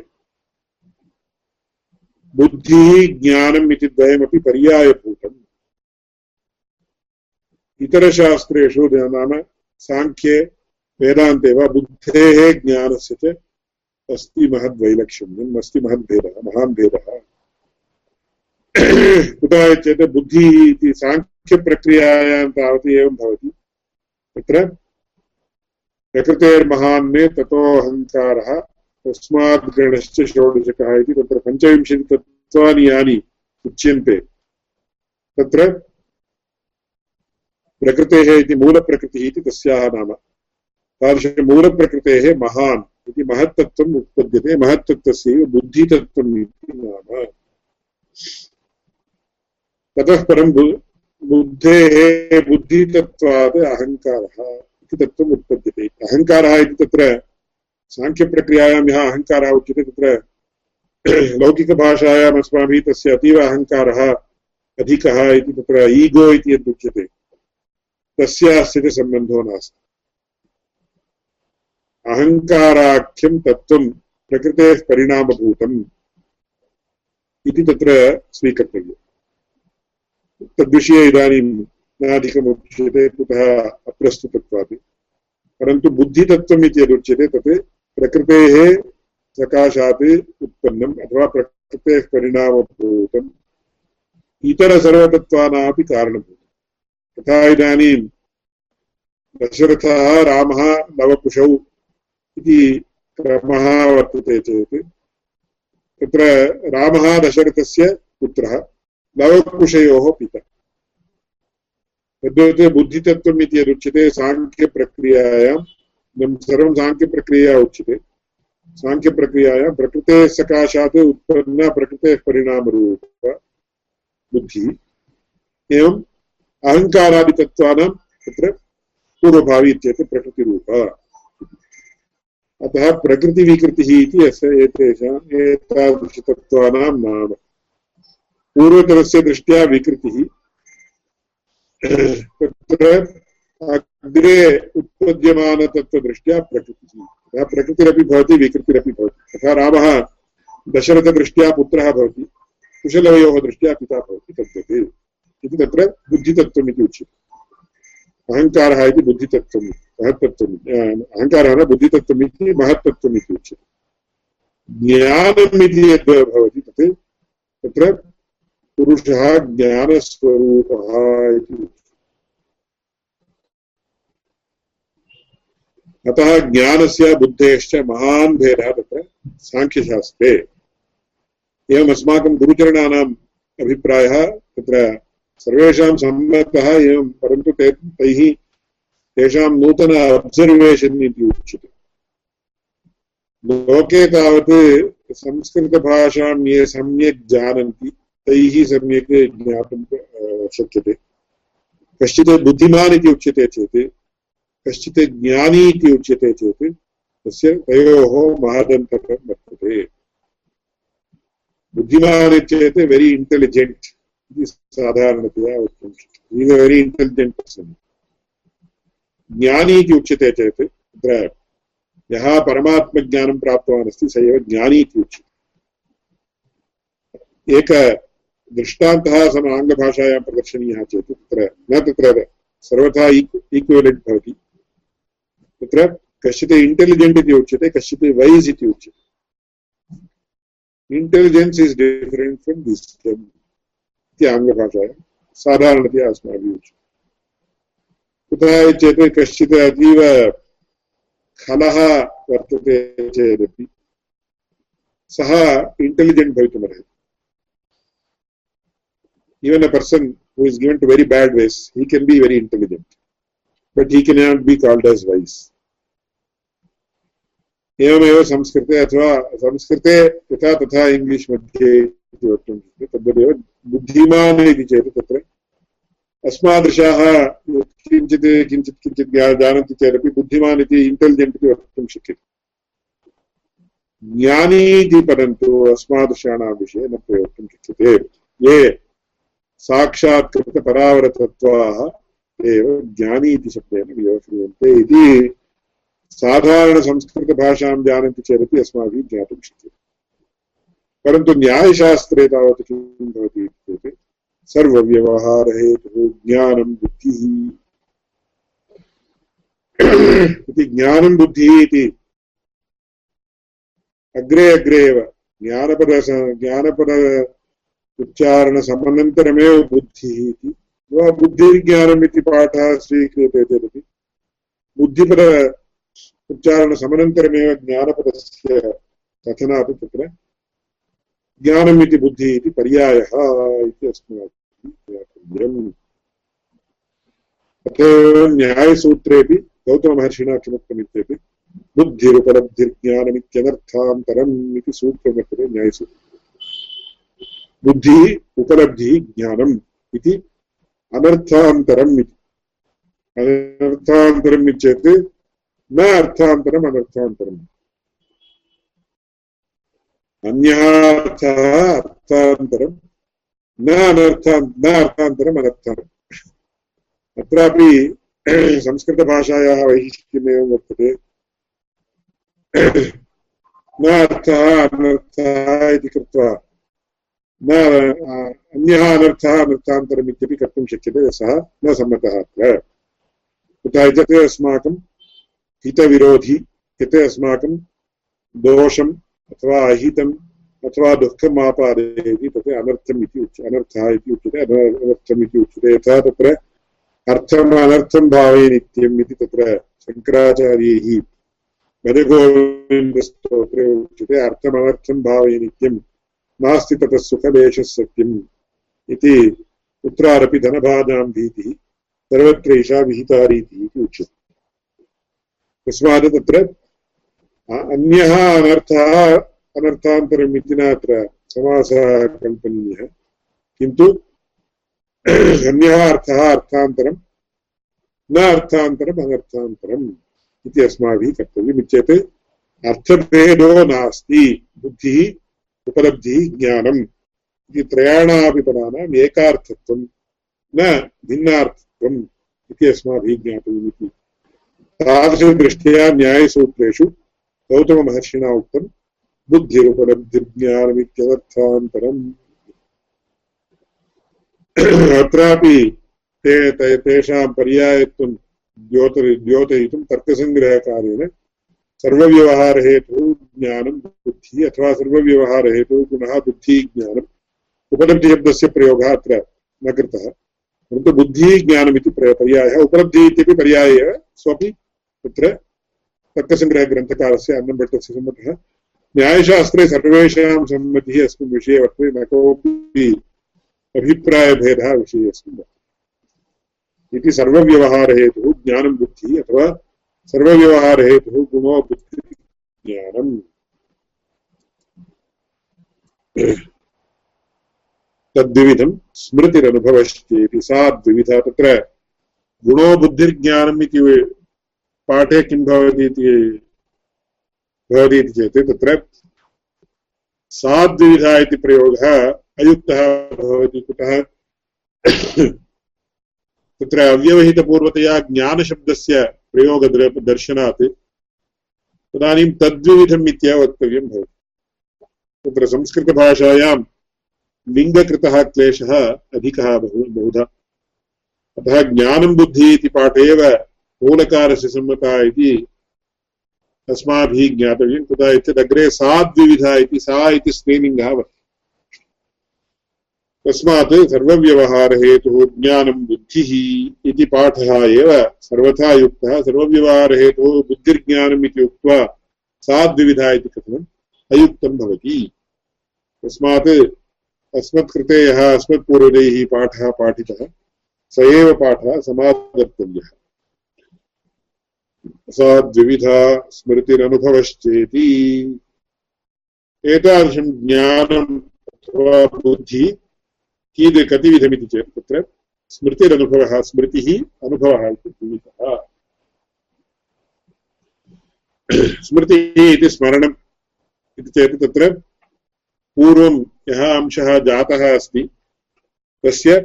बुद्धिः ज्ञानम् इति द्वयमपि पर्यायभूतम्। इतरशास्त्रेषु नाम साङ्ख्ये वेदान्ते वा बुद्धेः ज्ञानस्य च अस्ति महद्वैलक्षण्यम्, अस्ति महद्भेदः महान् भेदः कुतः चेत् बुद्धिः इति साङ्ख्यप्रक्रियायां तावत् एवं भवति। तत्र प्रकृतेर्महान्ने ततोऽहङ्कारः तस्मात् गणश्च षोडशकः इति तत्र पञ्चविंशतितत्त्वानि यानि उच्यन्ते। तत्र प्रकृतेः इति मूलप्रकृतिः इति तस्याः नाम। तादृशमूलप्रकृतेः महान् इति महत्तत्त्वम् उत्पद्यते। महत्तत्त्वस्यैव बुद्धितत्त्वम् इति नाम। ततः परं बुद्धेः बुद्धितत्त्वात् अहङ्कारः। इति तत्त्वम् उत्पद्यते अहङ्कारः इति तत्र साङ्ख्यप्रक्रियायां यः अहङ्कारः उच्यते, तत्र लौकिकभाषायाम् अस्माभिः तस्य अतीव अहङ्कारः अधिकः इति तत्र ईगो इति यदुच्यते तस्यास्य च सम्बन्धो नास्ति। अहङ्काराख्यं तत्त्वं प्रकृतेः परिणामभूतम् इति तत्र तद्विषये इदानीं नाधिकम् उच्यते कुतः अप्रस्तुतत्वात् परन्तु बुद्धितत्त्वम् इति यदुच्यते तत् प्रकृतेः सकाशात् उत्पन्नम् अथवा प्रकृतेः परिणामभूतम्। इतरसर्वतत्त्वानामपि कारणभूतम्। तथा इदानीं दशरथः रामः नवकुशौ इति क्रमः वर्तते चेत्, तत्र रामः दशरथस्य पुत्रः लवकुशयोः पिता। तद्वत् बुद्धितत्त्वम् इति यदुच्यते साङ्ख्यप्रक्रियायां सर्वं साङ्ख्यप्रक्रिया उच्यते। साङ्ख्यप्रक्रियायां प्रकृतेः सकाशात् उत्पन्न प्रकृतेः परिणामरूप बुद्धिः। एवम् अहङ्कारादितत्त्वानां तत्र पूर्वभावी इत्येतत् प्रकृतिरूप। अतः प्रकृतिविकृतिः इति अस्य एतेषाम् एतादृशतत्त्वानां नाम। पूर्वतरस्य दृष्ट्या विकृतिः तत्र अग्रे उत्पद्यमानतत्त्वदृष्ट्या प्रकृतिः। तथा प्रकृतिरपि भवति, विकृतिरपि भवति। तथा रामः दशरथदृष्ट्या पुत्रः भवति दृष्ट्या पिता भवति, तद्वत्। इति तत्र बुद्धितत्त्वम् इति उच्यते। अहङ्कारः इति बुद्धितत्त्वम् महत्तत्त्वम् अहङ्कारः न, बुद्धितत्त्वम् इति महत्तत्त्वम् इति उच्यते। ज्ञानम् इति तत्, तत्र पुरुषः ज्ञानस्वरूपः इति। अतः ज्ञानस्य बुद्धेश्च महान् भेदः तत्र साङ्ख्यशास्त्रे एवम् अस्माकं गुरुचरणानाम् अभिप्रायः तत्र सर्वेषां सम्मतः एवं परन्तु ते तैः तेषां नूतन अब्सर्वेशन् इति उच्यते। लोके तावत् संस्कृतभाषां ये सम्यक् जानन्ति तैः सम्यक् ज्ञातुं शक्यते। कश्चित् बुद्धिमान् इति उच्यते चेत्, कश्चित् ज्ञानी इति उच्यते चेत्, तस्य तयोः महदन्तरं वर्तते। बुद्धिमान् चेत् वेरि इण्टेलिजेण्ट् इति साधारणतया वक्तुं शक्यते। वेरि इण्टेलिजेण्ट् पर्सन् ज्ञानी इति उच्यते चेत्, तत्र यः परमात्मज्ञानं प्राप्तवान् अस्ति, स एव ज्ञानी इति उच्यते। एक दृष्टान्तः सम आङ्ग्लभाषायां प्रदर्शनीयः चेत् तत्र न तत्र सर्वथा ईक्वेलेण्ट् भवति। तत्र कश्चित् इण्टेलिजेण्ट् इति उच्यते, कश्चित् वैस् इति उच्यते। इण्टेलिजेन्स् इस् डिफरेण्ट् फ्रम् इति आङ्ग्लभाषायां साधारणतया अस्माभिः उच्यते। कुतः चेत् कश्चित् अतीव खलः वर्तते चेदपि सः इण्टेलिजेण्ट् भवितुमर्हति। Even a person who is given to very bad ways, he can be very intelligent, but he cannot be called as wise. एवमेव संस्कृते अथवा संस्कृते यथा तथा इङ्ग्लिश् मध्ये इति वक्तुं शक्यते तद्वदेव बुद्धिमान् इति चेत् तत्र अस्मादृशाः किञ्चित् किञ्चित् किञ्चित् जानन्ति चेदपि बुद्धिमान् इति इण्टेलिजेण्ट् इति वक्तुं शक्यते। ज्ञानी इति पदं तु अस्मादृशाणां विषये न प्रयोक्तुं शक्यते। ये साक्षात्कृतपरावरतत्त्वाः एव ज्ञानी इति शब्देन व्यवह्रियन्ते इति साधारणसंस्कृतभाषां जानन्ति चेदपि अस्माभिः ज्ञातुं शक्यते। परन्तु न्यायशास्त्रे तावत् किं भवति इत्युक्ते सर्वव्यवहारहेतुः ज्ञानं बुद्धिः। इति ज्ञानं बुद्धिः इति अग्रे अग्रे एव ज्ञानपद ज्ञानपद उच्चारणसमनन्तरमेव बुद्धिः इति। वा बुद्धिर्ज्ञानम् पाठः स्वीक्रियते चेदपि। बुद्धिपद उच्चारणसमनन्तरमेव ज्ञानपदस्य कथनात् तत्र। ज्ञानम् इति बुद्धिः इति पर्यायः इति अस्माभिः अतः न्यायसूत्रेपि गौतममहर्षिणा किमुक्तमित्यपि बुद्धिरुपलब्धिर्ज्ञानमित्यनर्थान्तरम् इति बुद्धिः, उपलब्धिः, ज्ञानम् इति अनर्थान्तरम् इति। अनर्थान्तरम् न अर्थान्तरम्, अनर्थान्तरम्। अन्यः अर्थः अर्थान्तरं न अनर्था न अर्थान्तरम्, अनर्थान्तरम्। अत्रापि संस्कृतभाषायाः वैशिष्ट्यमेव वर्तते। न अर्थः, अनर्थः इति कृत्वा न अन्यः अनर्थः अनर्थान्तरम् इत्यपि कर्तुं शक्यते सः न सम्मतः अत्र। कुतः चेत् अस्माकं हितविरोधी यत् अस्माकं दोषम् अथवा अहितम् अथवा दुःखम् आपादयति तत् अनर्थम् इति उच्य, अनर्थः इति उच्यते अनर्थम् इति उच्यते। यथा तत्र अर्थम् अनर्थं भावे नित्यम् इति तत्र शङ्कराचार्यैः उच्यते, अर्थमनर्थं नास्ति ततः सुखदेशः सत्यम् इति कुत्रारपि धनभाजां भीतिः सर्वत्र एषा विहिता रीतिः इति उच्यते। तस्मात् तत्र अन्यः अनर्थः अनर्थान्तरम् इति न अत्र समासः कल्पनीयः। किन्तु अन्यः अर्थः न अर्थान्तरम्, अनर्थान्तरम् इति अस्माभिः कर्तव्यम् इत्येत् अर्थभेदो नास्ति। बुद्धिः उपलब्धिः ज्ञानम् इति त्रयाणामपि पदानाम् न भिन्नार्थत्वम् इति अस्माभिः ज्ञातव्यम् इति। तादृशदृष्ट्या न्यायसूत्रेषु गौतममहर्षिणा उक्तं बुद्धिरुपलब्धिर्ज्ञानमित्यर्थान्तरम् अत्रापि ते तेषां पर्यायत्वं द्योतयि द्योतयितुं तर्कसङ्ग्रहकारेण सर्वव्यवहारहेतुः ज्ञानं, बुद्धिः, अथवा सर्वव्यवहारहेतुः पुनः बुद्धिः ज्ञानम्। उपलब्धिशब्दस्य प्रयोगः अत्र न कृतः। परन्तु बुद्धिः ज्ञानमिति पर्यायः, उपलब्धिः इत्यपि पर्याय एव स्वपि तत्र तर्कसङ्ग्रहग्रन्थकारस्य अन्नभट्टस्य सम्मतः। न्यायशास्त्रे सर्वेषां सम्मतिः अस्मिन् विषये वर्तते, न कोऽपि अभिप्रायभेदः विषये अस्मिन् इति सर्वव्यवहारहेतुः, ज्ञानं, बुद्धिः अथवा सर्वव्यवहारहेतुः गुणो बुद्धिज्ञानम् तद्विविधं स्मृतिरनुभवश्चेति सा द्विविधा तत्र गुणो बुद्धिर्ज्ञानम् इति पाठे किं भवति इति भवति इति चेत् तत्र साद्विविधा इति प्रयोगः अयुक्तः भवति कुतः? तत्र अव्यवहितपूर्वतया ज्ञानशब्दस्य प्रयोगदर्शनात् तदानीं तद्विविधम् इत्येव वक्तव्यं भवति। तत्र संस्कृतभाषायां लिङ्गकृतः क्लेशः अधिकः बहु, बहुधा। अतः ज्ञानं, बुद्धिः इति पाठे एव मूलकारस्य सम्मता इति अस्माभिः ज्ञातव्यं। कुतः इत्यदग्रे साद्विविधा इति सा इति स्त्रीलिङ्गः वर्तते। तस्मात् सर्वव्यवहारहेतुः ज्ञानं बुद्धिः इति पाठः एव। सर्वथा युक्तः। सर्वव्यवहारहेतुः बुद्धिर्ज्ञानम् इति उक्त्वा साद्विविधा इति कथनम् अयुक्तं भवति। तस्मात् अस्मत्कृते यः अस्मत्पूर्वजैः पाठः पाठितः, स एव पाठः समादर्तव्यः। साद्विविधा स्मृतिरनुभवश्चेति। एतादृशं ज्ञानम् अथवा बुद्धिः कीद कतिविधमिति चेत् तत्र स्मृतिरनुभवः स्मृतिः अनुभवः इति द्विविधः स्मृतिः इति स्मरणम् इति चेत् तत्र पूर्वं यः अंशः जातः अस्ति, तस्य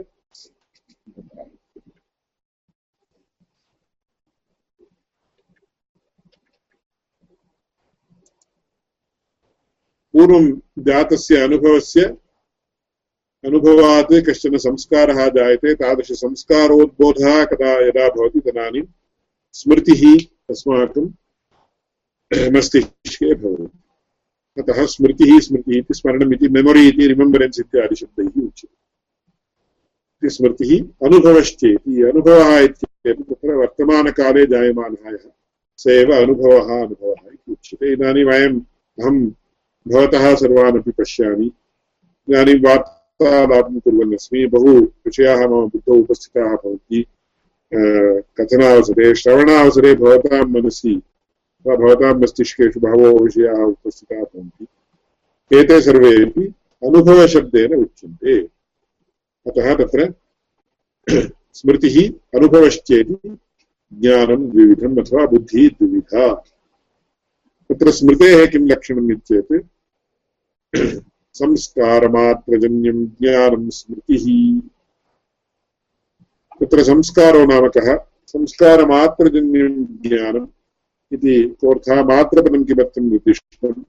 पूर्वं जातस्य अनुभवस्य अनुभवात् कश्चन संस्कारः जायते तादृशसंस्कारोद्बोधः कदा यदा भवति तदानीं स्मृतिः अस्माकं मस्तिष्के भवति। अतः स्मृतिः स्मृतिः इति स्मरणम् इति मेमोरि इति रिमेम्बरेन्स् इत्यादिशब्दैः उच्यते। स्मृतिः अनुभवश्चेति, अनुभवः इत्येतत् तत्र वर्तमानकाले जायमानः यः, स एव अनुभवः अनुभवः इति उच्यते। इदानीं वयम्, अहं भवतः सर्वानपि पश्यामि। इदानीं वार्ता वार्तालापं कुर्वन्नस्मि बहु विषयाः मम बुद्धौ उपस्थिताः भवन्ति। कथनावसरे, श्रवणावसरे भवतां मनसि वा भवतां मस्तिष्केषु बहवो विषयाः उपस्थिताः भवन्ति। एते सर्वेपि अनुभवशब्देन उच्यन्ते। अतः तत्र स्मृतिः अनुभवश्चेति ज्ञानं द्विविधम् अथवा बुद्धिः द्विविधा। तत्र स्मृतेः किं लक्षणम् इत्येत् संस्कारमात्रजन्यं ज्ञानं स्मृतिः। तत्र संस्कारो नाम कः? संस्कारमात्रजन्यं ज्ञानम् इति कोऽर्थः मात्रपदं किमर्थं निर्दिष्टम्?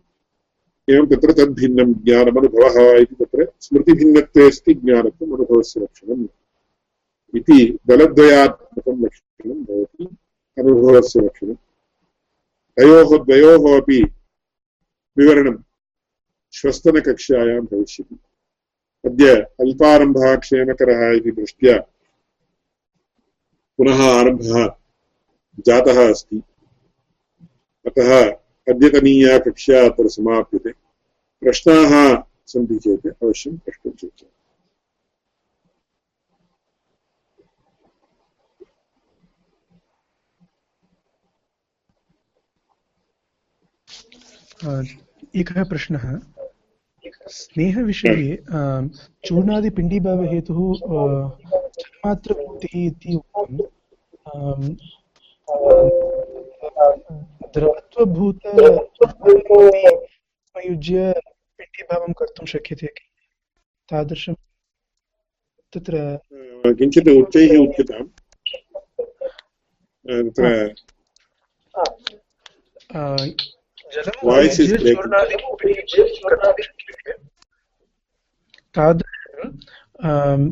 एवं तत्र तद्भिन्नं ज्ञानमनुभवः इति तत्र स्मृतिभिन्नत्वे अस्ति, ज्ञानत्वम् अनुभवस्य लक्षणम्। इति भवति, अनुभवस्य तयोः द्वयोः अपि श्वस्तनकक्षायां भविष्यति। अद्य अल्पारम्भः क्षेमकरः इति दृष्ट्या पुनः आरम्भः जातः अस्ति। अतः अद्यतनीया कक्षा अत्र समाप्यते। प्रश्नाः सन्ति चेत् अवश्यं प्रष्टुं शक्यते। एकः प्रश्नः। स्नेहविषये चूर्णादिपिण्डीभावहेतुः जन्मात्रवृत्तिः इति उक्तं उपयुज्य पिण्डीभावं कर्तुं शक्यते तादृशं तत्र किञ्चित् उच्चैः उच्यताम्। तत्र तादृशं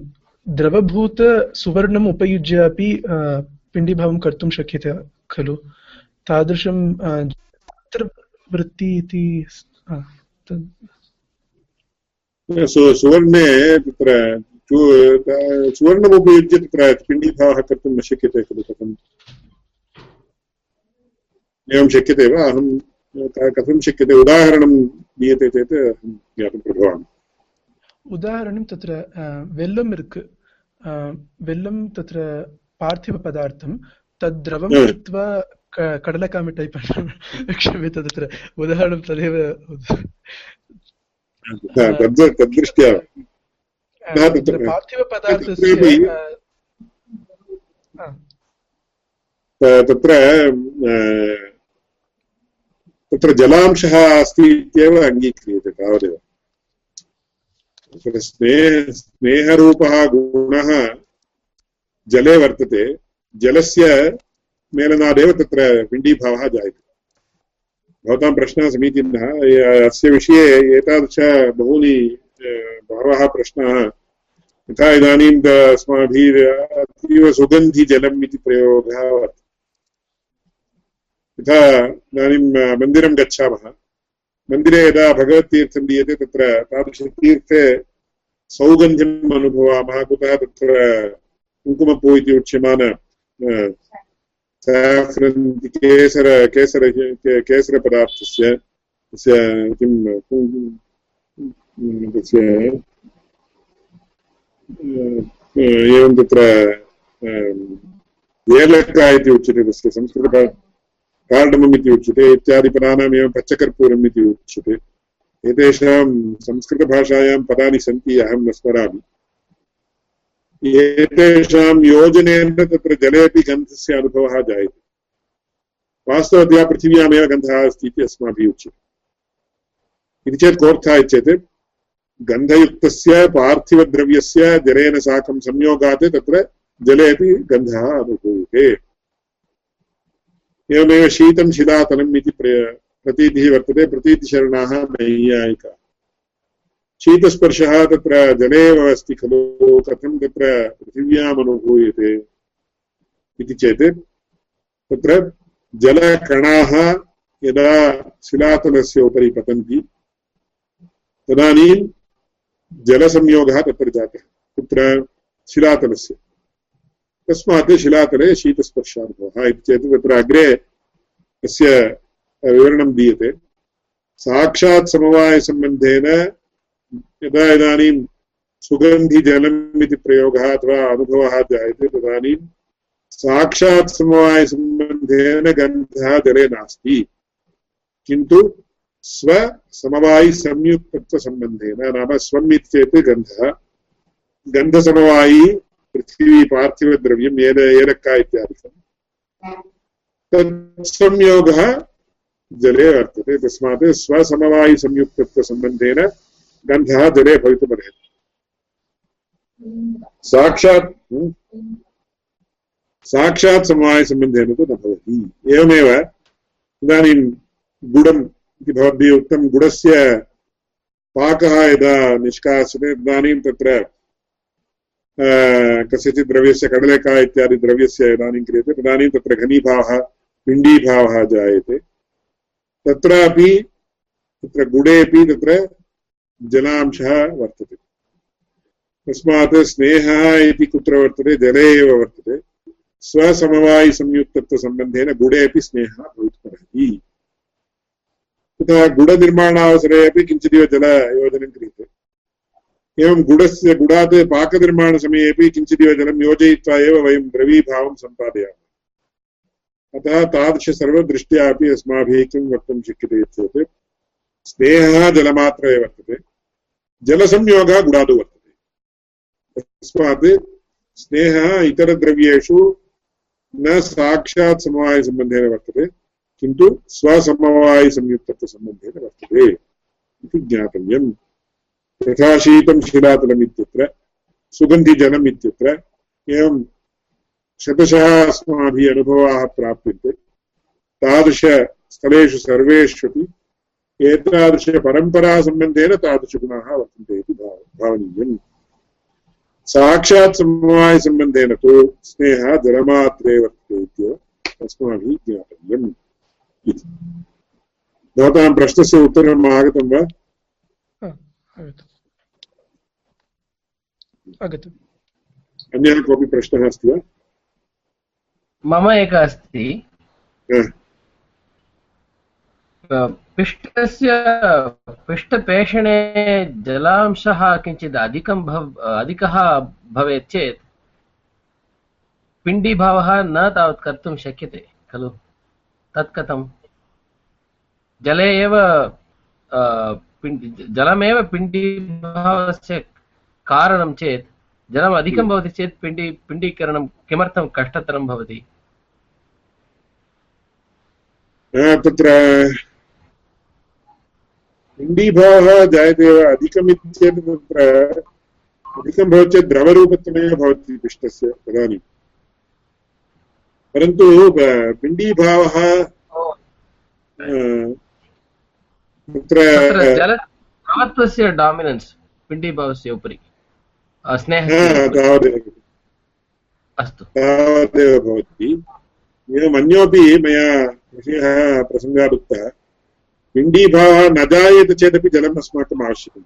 द्रवभूतसुवर्णम् उपयुज्य अपि पिण्डीभावं कर्तुं शक्यते खलु। तादृशं वृत्ति इति सुवर्णे तत्र सुवर्णम् उपयुज्य तत्र पिण्डीभावः कर्तुं न शक्यते खलु कथम्। एवं शक्यते वा? अहं कथं शक्यते उदाहरणं दीयते चेत् अहं ज्ञातुं प्रभवामि। उदाहरणं तत्र वेल्लम् इरुक् वेल्लं तत्र पार्थिवपदार्थं तद् द्रवं कृत्वा कडलकामि टैप् क्षम्यते तत्र उदाहरणं तदेव तद्दृष्ट्या पार्थिवपदार्थस्य तत्र तत्र जलांशः अस्ति इत्येव अङ्गीक्रियते तावदेव। तत्र स्नेह, स्नेहरूपः गुणः जले वर्तते। जलस्य मेलनादेव तत्र पिण्डीभावः जायते। भवतां प्रश्नः समीचीनः। अस्य विषये एतादृश बहूनि बहवः प्रश्नाः। यथा इदानीं अस्माभिः अतीव सुगन्धिजलम् इति प्रयोगः वर्तते। यथा इदानीं मन्दिरं गच्छामः। मन्दिरे यदा भगवत्तीर्थं दीयते, तत्र तादृशतीर्थे सौगन्ध्यम् अनुभवामः। कुतः तत्र कुङ्कुमपू इति उच्यमान केसर केसर केसरपदार्थस्य, तस्य किं तस्य एवं तत्र एलक्का संस्कृत कार्डमम् इति उच्यते इत्यादिपदानाम् एवं पच्चकर्पूरम् इति उच्यते। एतेषां संस्कृतभाषायां पदानि सन्ति, अहं न स्मरामि। एतेषां योजनेन तत्र जले अपि गन्धस्य अनुभवः जायते। वास्तवतया पृथिव्यामेव गन्धः अस्ति इति अस्माभिः उच्यते। इति चेत् कोऽर्थः इत्येत्, गन्धयुक्तस्य, पार्थिवद्रव्यस्य जलेन साकं संयोगात् तत्र जले अपि गन्धः अनुभूयते। एवमेव शीतं शिलातलम् इति प्रतीतिः वर्तते, प्रतीतिशरणाः नैयायिका शीतस्पर्शः तत्र जले एव अस्ति खलु, कथं तत्र पृथिव्याम् अनुभूयते इति चेत्, तत्र जलकणाः यदा शिलातलस्य उपरि पतन्ति, तदानीं जलसंयोगः तत्र जातः, कुत्र शिलातलस्य तस्मात् शिलातले शीतस्पर्शानुभवः इति चेत् तत्र अग्रे तस्य विवरणं दीयते। साक्षात् समवायसम्बन्धेन यदा इदानीं सुगन्धिजलम् इति प्रयोगः अथवा अनुभवः जायते तदानीं साक्षात् समवायसम्बन्धेन गन्धः जले नास्ति। किन्तु स्वसमवायिसंयुक्तत्वसम्बन्धेन नाम स्वम् इत्येत् गन्धः। गन्धसमवायी पृथिवी पार्थिवद्रव्यम् एल एलक्का इत्यादिकं तत्संयोगः जले वर्तते तस्मात् स्वसमवायिसंयुक्तत्वसम्बन्धेन गन्धः जले भवितुमर्हति साक्षात् साक्षात् समवायसम्बन्धेन तु न भवति एवमेव इदानीं गुडम् इति भवद्भिः उक्तं गुडस्य पाकः यदा निष्कासते तदानीं तत्र कस्यचित् द्रव्यस्य कडलेका इत्यादि द्रव्यस्य इदानीं क्रियते, तदानीं तत्र घनीभावः, पिण्डीभावः जायते। तत्रापि तत्र गुडेपि तत्र जलांशः वर्तते। तस्मात् स्नेहः इति कुत्र वर्तते, जले एव वर्तते। स्वसमवायिसंयुक्तत्वसम्बन्धेन गुडे अपि स्नेहः भवितुमर्हति तथा गुडनिर्माणावसरे अपि किञ्चिदिव जलयोजनं क्रियते। एवं गुडस्य गुडात् पाकनिर्माणसमये अपि किञ्चिदिव जलं योजयित्वा एव वयं द्रवीभावं सम्पादयामः। अतः तादृशसर्वदृष्ट्या अपि अस्माभिः किं वक्तुं शक्यते चेत् स्नेहः जलमात्रे वर्तते। जलसंयोगः गुडादौ वर्तते। तस्मात् स्नेहः इतरद्रव्येषु न साक्षात् समवायसम्बन्धेन वर्तते, किन्तु स्वसमवायसंयुक्तत्वसम्बन्धेन वर्तते इति ज्ञातव्यम्। यथा शीतं शिलातलम् इत्यत्र सुगन्धिजलम् इत्यत्र एवं शतशः अस्माभिः अनुभवाः प्राप्यन्ते। तादृशस्थलेषु सर्वेष्वपि एतादृशपरम्परासम्बन्धेन तादृशगुणाः वर्तन्ते इति भावनीयम्। साक्षात् समवायसम्बन्धेन तु स्नेहः जलमात्रे वर्तते इत्येव अस्माभिः ज्ञातव्यम् इति। भवतां प्रश्नस्य उत्तरम् आगतं वा? अन्यः कोऽपि प्रश्नः अस्ति वा? मम एकः अस्ति। पिष्टस्य पिष्टपेषणे जलांशः किञ्चित् अधिकं भव अधिकः भवेत् चेत् पिण्डीभावः न तावत् कर्तुं शक्यते खलु? तत् कथं जले एव जलमेव पिण्डीभावस्य कारणं चेत् जलम् अधिकं भवति चेत् पिण्डी पिण्डीकरणं किमर्थं कष्टतरं भवति? तत्र पिण्डीभावः जायते वा अधिकम् तत्र अधिकं भवति चेत् द्रवरूपत्वमेव भवति पिष्टस्य तदानीं. परन्तु पिण्डीभावः तत्र जल द्रवत्वस्य डामिनेन्स् पिण्डीभावस्य उपरि. स्नेहः अस्तु। तावदेव भवति। अन्योपि मया विषयः प्रसङ्गात् उक्तः पिण्डीभावः न जायेत चेदपि जलम् अस्माकम् आवश्यकम्।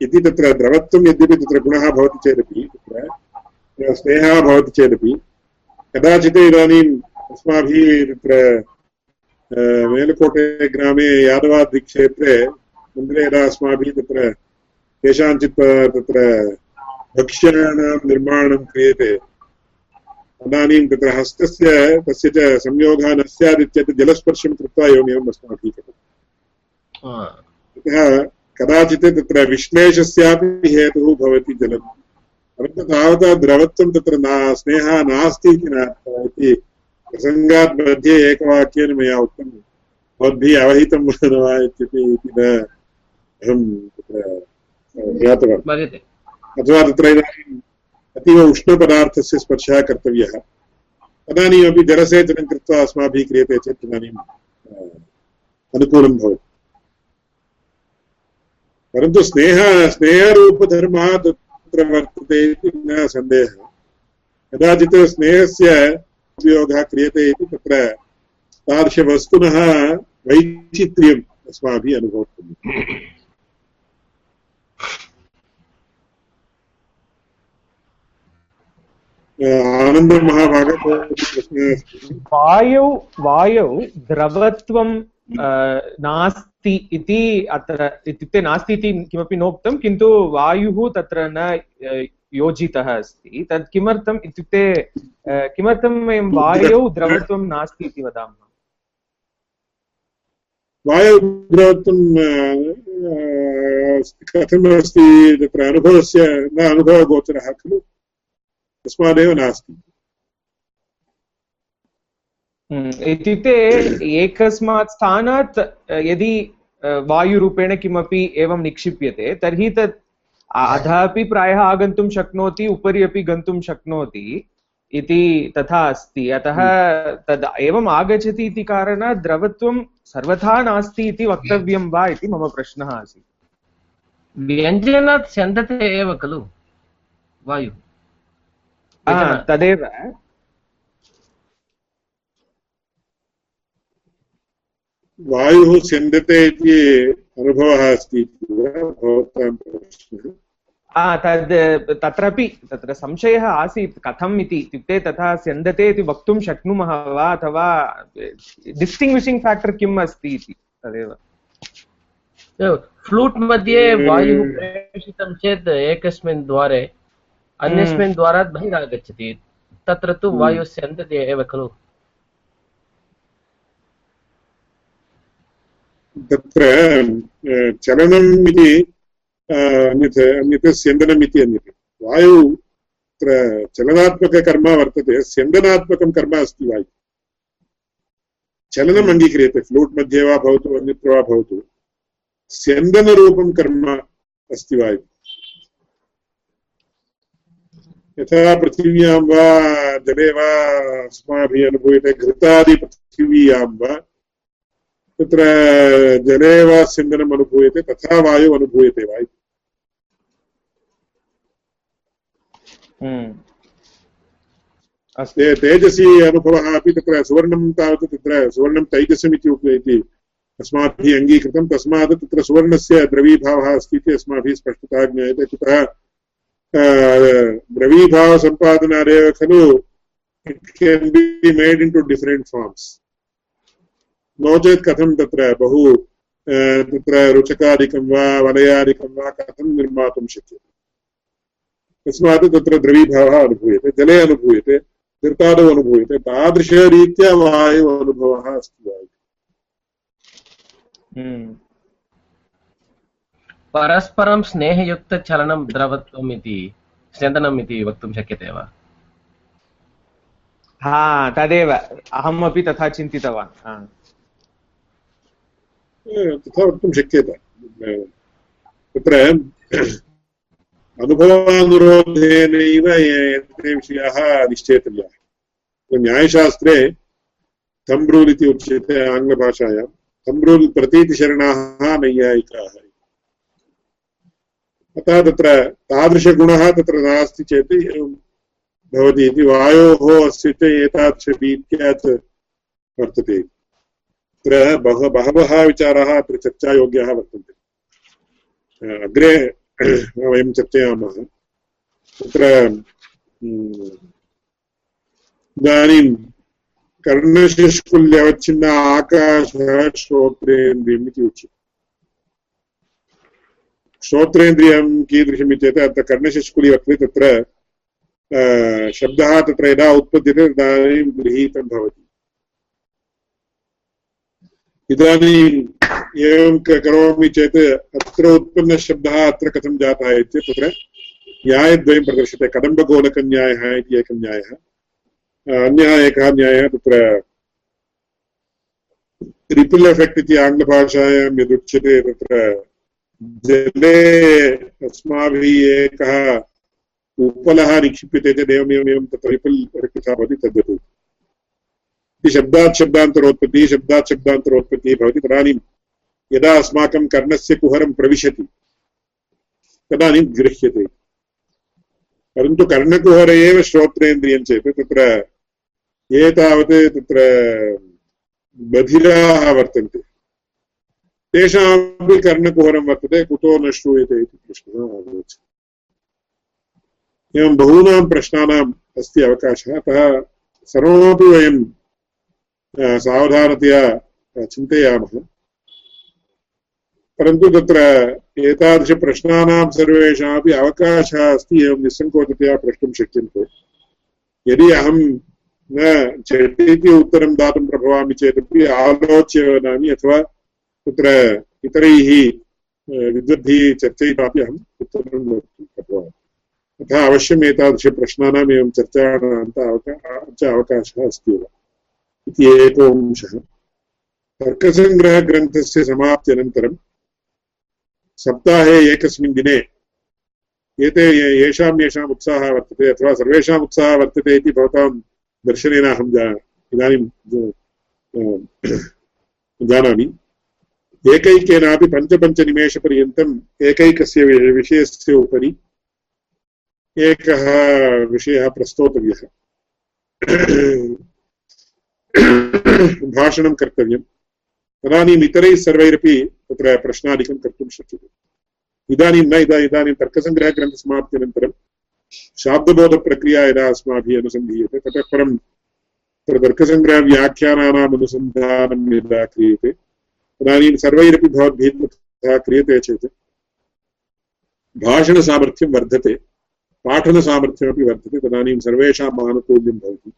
इति तत्र द्रवत्वं यद्यपि तत्र गुणः भवति चेदपि तत्र स्नेहः भवति चेदपि कदाचित् इदानीम् अस्माभिः तत्र मेलुकोटे ग्रामे यादवाद्रिक्षेत्रे मन्दिरे यदा अस्माभिः तत्र केषाञ्चित् तत्र भक्ष्याणां निर्माणं क्रियते। तदानीं तत्र हस्तस्य तस्य च संयोगः न स्यात् इत्येतत् जलस्पर्शं कृत्वा एवमेवम् अस्माभिः कृतम् अतः कदाचित् तत्र विश्लेषस्यापि हेतुः भवति जलम् परन्तु तावता द्रवत्वं तत्र न स्नेहः नास्ति इति न इति प्रसङ्गात् मध्ये एकवाक्येन मया उक्तं। भवद्भिः अवहितं वा इत्यपि इति न अहं तत्र ज्ञातवान्। अथवा तत्र इदानीम् अतीव उष्णपदार्थस्य स्पर्शः कर्तव्यः। तदानीमपि जलसेचनं कृत्वा अस्माभिः क्रियते चेत् तदानीम् अनुकूलं भवति। परन्तु स्नेह स्नेहरूपधर्मः तत्र वर्तते इति न सन्देहः। कदाचित् स्नेहस्य उपयोगः क्रियते इति तत्र तादृशवस्तुनः वैचित्र्यम् अस्माभिः वायौ वायौ द्रवत्वं नास्ति इति अत्र इत्युक्ते नास्ति इति किमपि नोक्तं किन्तु वायुः तत्र न योजितः अस्ति। तत् किमर्थम् इत्युक्ते किमर्थं वयं वायौ द्रवत्वं नास्ति इति वदामः? वायुद्रवत्वं कथमस्ति तत्र अनुभवस्य न अनुभवगोचरः खलु। तस्मादेव नास्ति हम्म, इत्युक्ते एकस्मात् स्थानात् यदि वायुरूपेण किमपि एवं निक्षिप्यते तर्हि तत् अधः अपि प्रायः आगन्तुं शक्नोति उपरि अपि गन्तुं शक्नोति इति तथा अस्ति अतः तद् एवम् आगच्छति इति कारणात् द्रवत्वं सर्वथा नास्ति इति वक्तव्यं वा इति मम प्रश्नः आसीत् व्यञ्जनात् स्यन्दते एव खलु वायुः तदेव वायुः स्यन्दते इति अनुभवः अस्ति तद् तत्रापि तत्र संशयः आसीत् कथम् इति इत्युक्ते तथा स्यन्दते इति वक्तुं शक्नुमः वा अथवा डिस्टिङ्ग्विशिङ्ग् फेक्टर् किम् अस्ति इति तदेव फ्लूट् मध्ये वायुः प्रेषितं चेत् एकस्मिन् द्वारे अन्यस्मिन् द्वारात् बहिरागच्छति। तत्र तु वायुस्य अन्तते एव खलु। तत्र चलनम् इति अन्यत् अन्यत् स्यन्दनम् इति अन्यत्। वायु तत्र चलनात्मककर्म वर्तते स्यन्दनात्मकं कर्म अस्ति वायु। चलनम् अङ्गीक्रियते फ्लूट् मध्ये वा भवतु अन्यत्र वा भवतु। स्यन्दनरूपं कर्म अस्ति वायु। यथा पृथिव्यां वा जले वा अस्माभिः अनुभूयते घृतादिपृथिव्यां वा तत्र जले वा स्यन्दनम् अनुभूयते तथा वायुः अनुभूयते वा हम्म। तेजसि अनुभवः अपि तत्र सुवर्णं तावत् तत्र सुवर्णं तैजसमिति इति अस्माभिः अङ्गीकृतं तस्मात् तत्र सुवर्णस्य द्रवीभावः अस्ति इति अस्माभिः स्पष्टतः ज्ञायते। कुतः द्रवीभावसम्पादनादेव खलु it can be made into different forms no चेत् कथं तत्र बहु तत्र रुचकादिकं वा, वलयादिकं वा कथं निर्मातुं शक्यते? तस्मात् तत्र द्रवीभावः अनुभूयते, जले अनुभूयते तीर्थादौ अनुभूयते, तादृशरीत्या वायु अनुभवः अस्ति। परस्परं स्नेहयुक्तचलनं द्रवत्वम् इति स्यन्दनम् इति वक्तुं शक्यते वा? हा तदेव। अहमपि तथा चिन्तितवान् तथा वक्तुं शक्यते। तत्र अनुभवानुरोधेनैव एते विषयाः निश्चेतव्याः। न्यायशास्त्रे थम् रूल् इति उच्यते आङ्ग्लभाषायां। थम् रूल् प्रतीतिशरणाः नैयायिकाः। अतः तत्र तादृशगुणः तत्र नास्ति चेत् एवं भवति इति वायोः अस्य च एतादृशरीत्या वर्तते। तत्र बह, बहवः विचाराः अत्र चर्चायोग्याः वर्तन्ते। अग्रे वयं चर्चयामः। तत्र इदानीं कर्णशिष्कुल्यवच्छिन्न आकाशः श्रोत्रेन्द्रियम् इति उच्यते। श्रोत्रेन्द्रियं कीदृशम् इत्येतत् अत्र कर्णशिष्कुली वर्तते तत्र शब्दः तत्र यदा उत्पद्यते तदानीं गृहीतं भवति। इदानीम् एवं करोमि चेत् अत्र उत्पन्नशब्दः अत्र कथं जातः इत्येतत् तत्र न्यायद्वयं प्रदर्श्यते कदम्बगोलकन्यायः इति एकः न्यायः अन्यः एकः न्यायः तत्र रिपल् एफेक्ट् इति आङ्ग्लभाषायां यदुच्यते तत्र जले अस्माभिः एकः उपलः निक्षिप्यते चेत् एवमेवमेवं तत्र रिपल् यथा भवति तद्वत्। शब्दात् शब्दान्तरोत्पत्तिः शब्दात् शब्दान्तरोत्पत्तिः भवति तदानीं यदा अस्माकं कर्णस्य कुहरं प्रविशति, तदानीं गृह्यते। परन्तु कर्णकुहर एव श्रोत्रेन्द्रियं चेत् तत्र ये तावत् तत्र बधिराः वर्तन्ते। तेषामपि कर्णकुहरं वर्तते, कुतो न श्रूयते इति प्रश्नः आगच्छति। एवं बहूनां प्रश्नानाम् अस्ति अवकाशः, अतः सर्वमपि वयं सावधानतया चिन्तयामः। परन्तु तत्र एतादृशप्रश्नानां सर्वेषामपि अवकाशः अस्ति, एवं निस्सङ्कोचतया प्रष्टुं शक्यन्ते। यदि अहं न झटिति उत्तरं दातुं प्रभवामि चेदपि आलोच्य वदामि अथवा तत्र इतरैः विद्वद्भिः चर्चयित्वापि अहम् उत्तरं अतः अवश्यम् एतादृशप्रश्नानाम् एवं चर्चाणां अवकाशः अस्ति एव। इति एको तर्कसङ्ग्रहग्रन्थस्य समाप्त्यनन्तरं सप्ताहे एकस्मिन् दिने एते येषां येषाम् उत्साहः वर्तते अथवा सर्वेषाम् उत्साहः वर्तते इति भवतां दर्शनेन अहं जा, इदानीं जानामि। एकैकेनापि पञ्चपञ्चनिमेषपर्यन्तम् एकैकस्य विषयस्य उपरि एकः विषयः प्रस्तोतव्यः। भाषणं कर्तव्यम्। तदानीम् इतरैः सर्वैरपि तत्र प्रश्नादिकं कर्तुं शक्यते। इदानीं न, इदा, इदानीं तर्कसङ्ग्रहग्रन्थसमाप्त्यनन्तरं शाब्दबोधप्रक्रिया यदा अस्माभिः अनुसन्धीयते, ततः परं तत्र तर्कसङ्ग्रहव्याख्यानानाम् अनुसन्धानं यदा क्रियते तदानीं सर्वैरपि भवद्भिः तथा क्रियते चेत् भाषणसामर्थ्यं वर्धते पाठनसामर्थ्यमपि वर्धते, तदानीं सर्वेषाम् आनुकूल्यं भवति।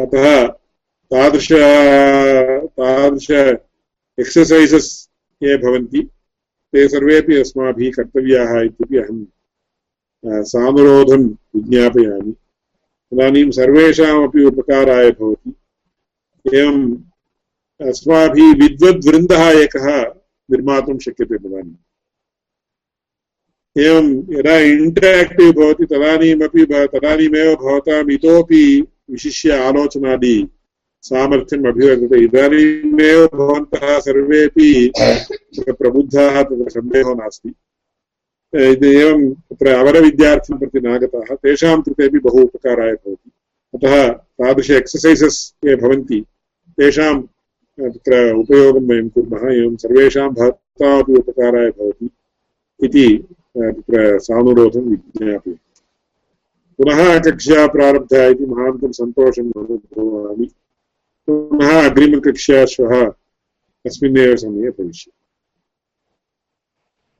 अतः तादृश तादृश एक्ससैसस् ये भवन्ति, ते सर्वेपि अस्माभिः कर्तव्याः इत्यपि अहं सानुरोधं विज्ञापयामि। तदानीं सर्वेषामपि उपकाराय भवति। एवम् अस्माभिः विद्वद्वृन्दः एकः निर्मातुं शक्यते तदानीम् एवं यदा इण्टराक्टिव् भवति, तदानीमपि तदानीमेव भवताम् इतोपि विशिष्य आलोचनादि सामर्थ्यम् अभिवर्तते इदानीमेव भवन्तः सर्वेपि प्रबुद्धाः, तत्र सन्देहो नास्ति। एवं तत्र अवरविद्यार्थिं प्रति नागताः, तेषां कृतेपि बहु उपकाराय भवति। अतः तादृश एक्ससैसस् ये भवन्ति, तेषां तत्र उपयोगं वयं कुर्मः, एवं सर्वेषां भवतामपि उपकाराय भवति इति तत्र सानुरोधं विज्ञापयति। पुनः कक्षा प्रारब्धा इति महान्तं सन्तोषम् अनुभवामि पुनः अग्रिमकक्षा श्वः अस्मिन्नेव समये भविष्यति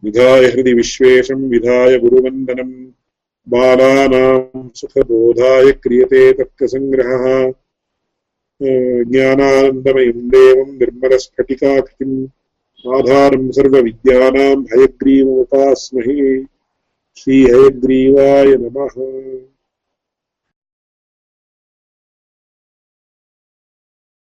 विधाय हृदि विश्वेशं विधाय गुरुवन्दनं। बालानां सुखबोधाय क्रियते तर्कसङ्ग्रहः ज्ञानानन्दमयं देवं निर्मलस्फटिकाकृतिम् आधारं हयग्रीवमुपास्महे। श्रीहयग्रीवाय नमः।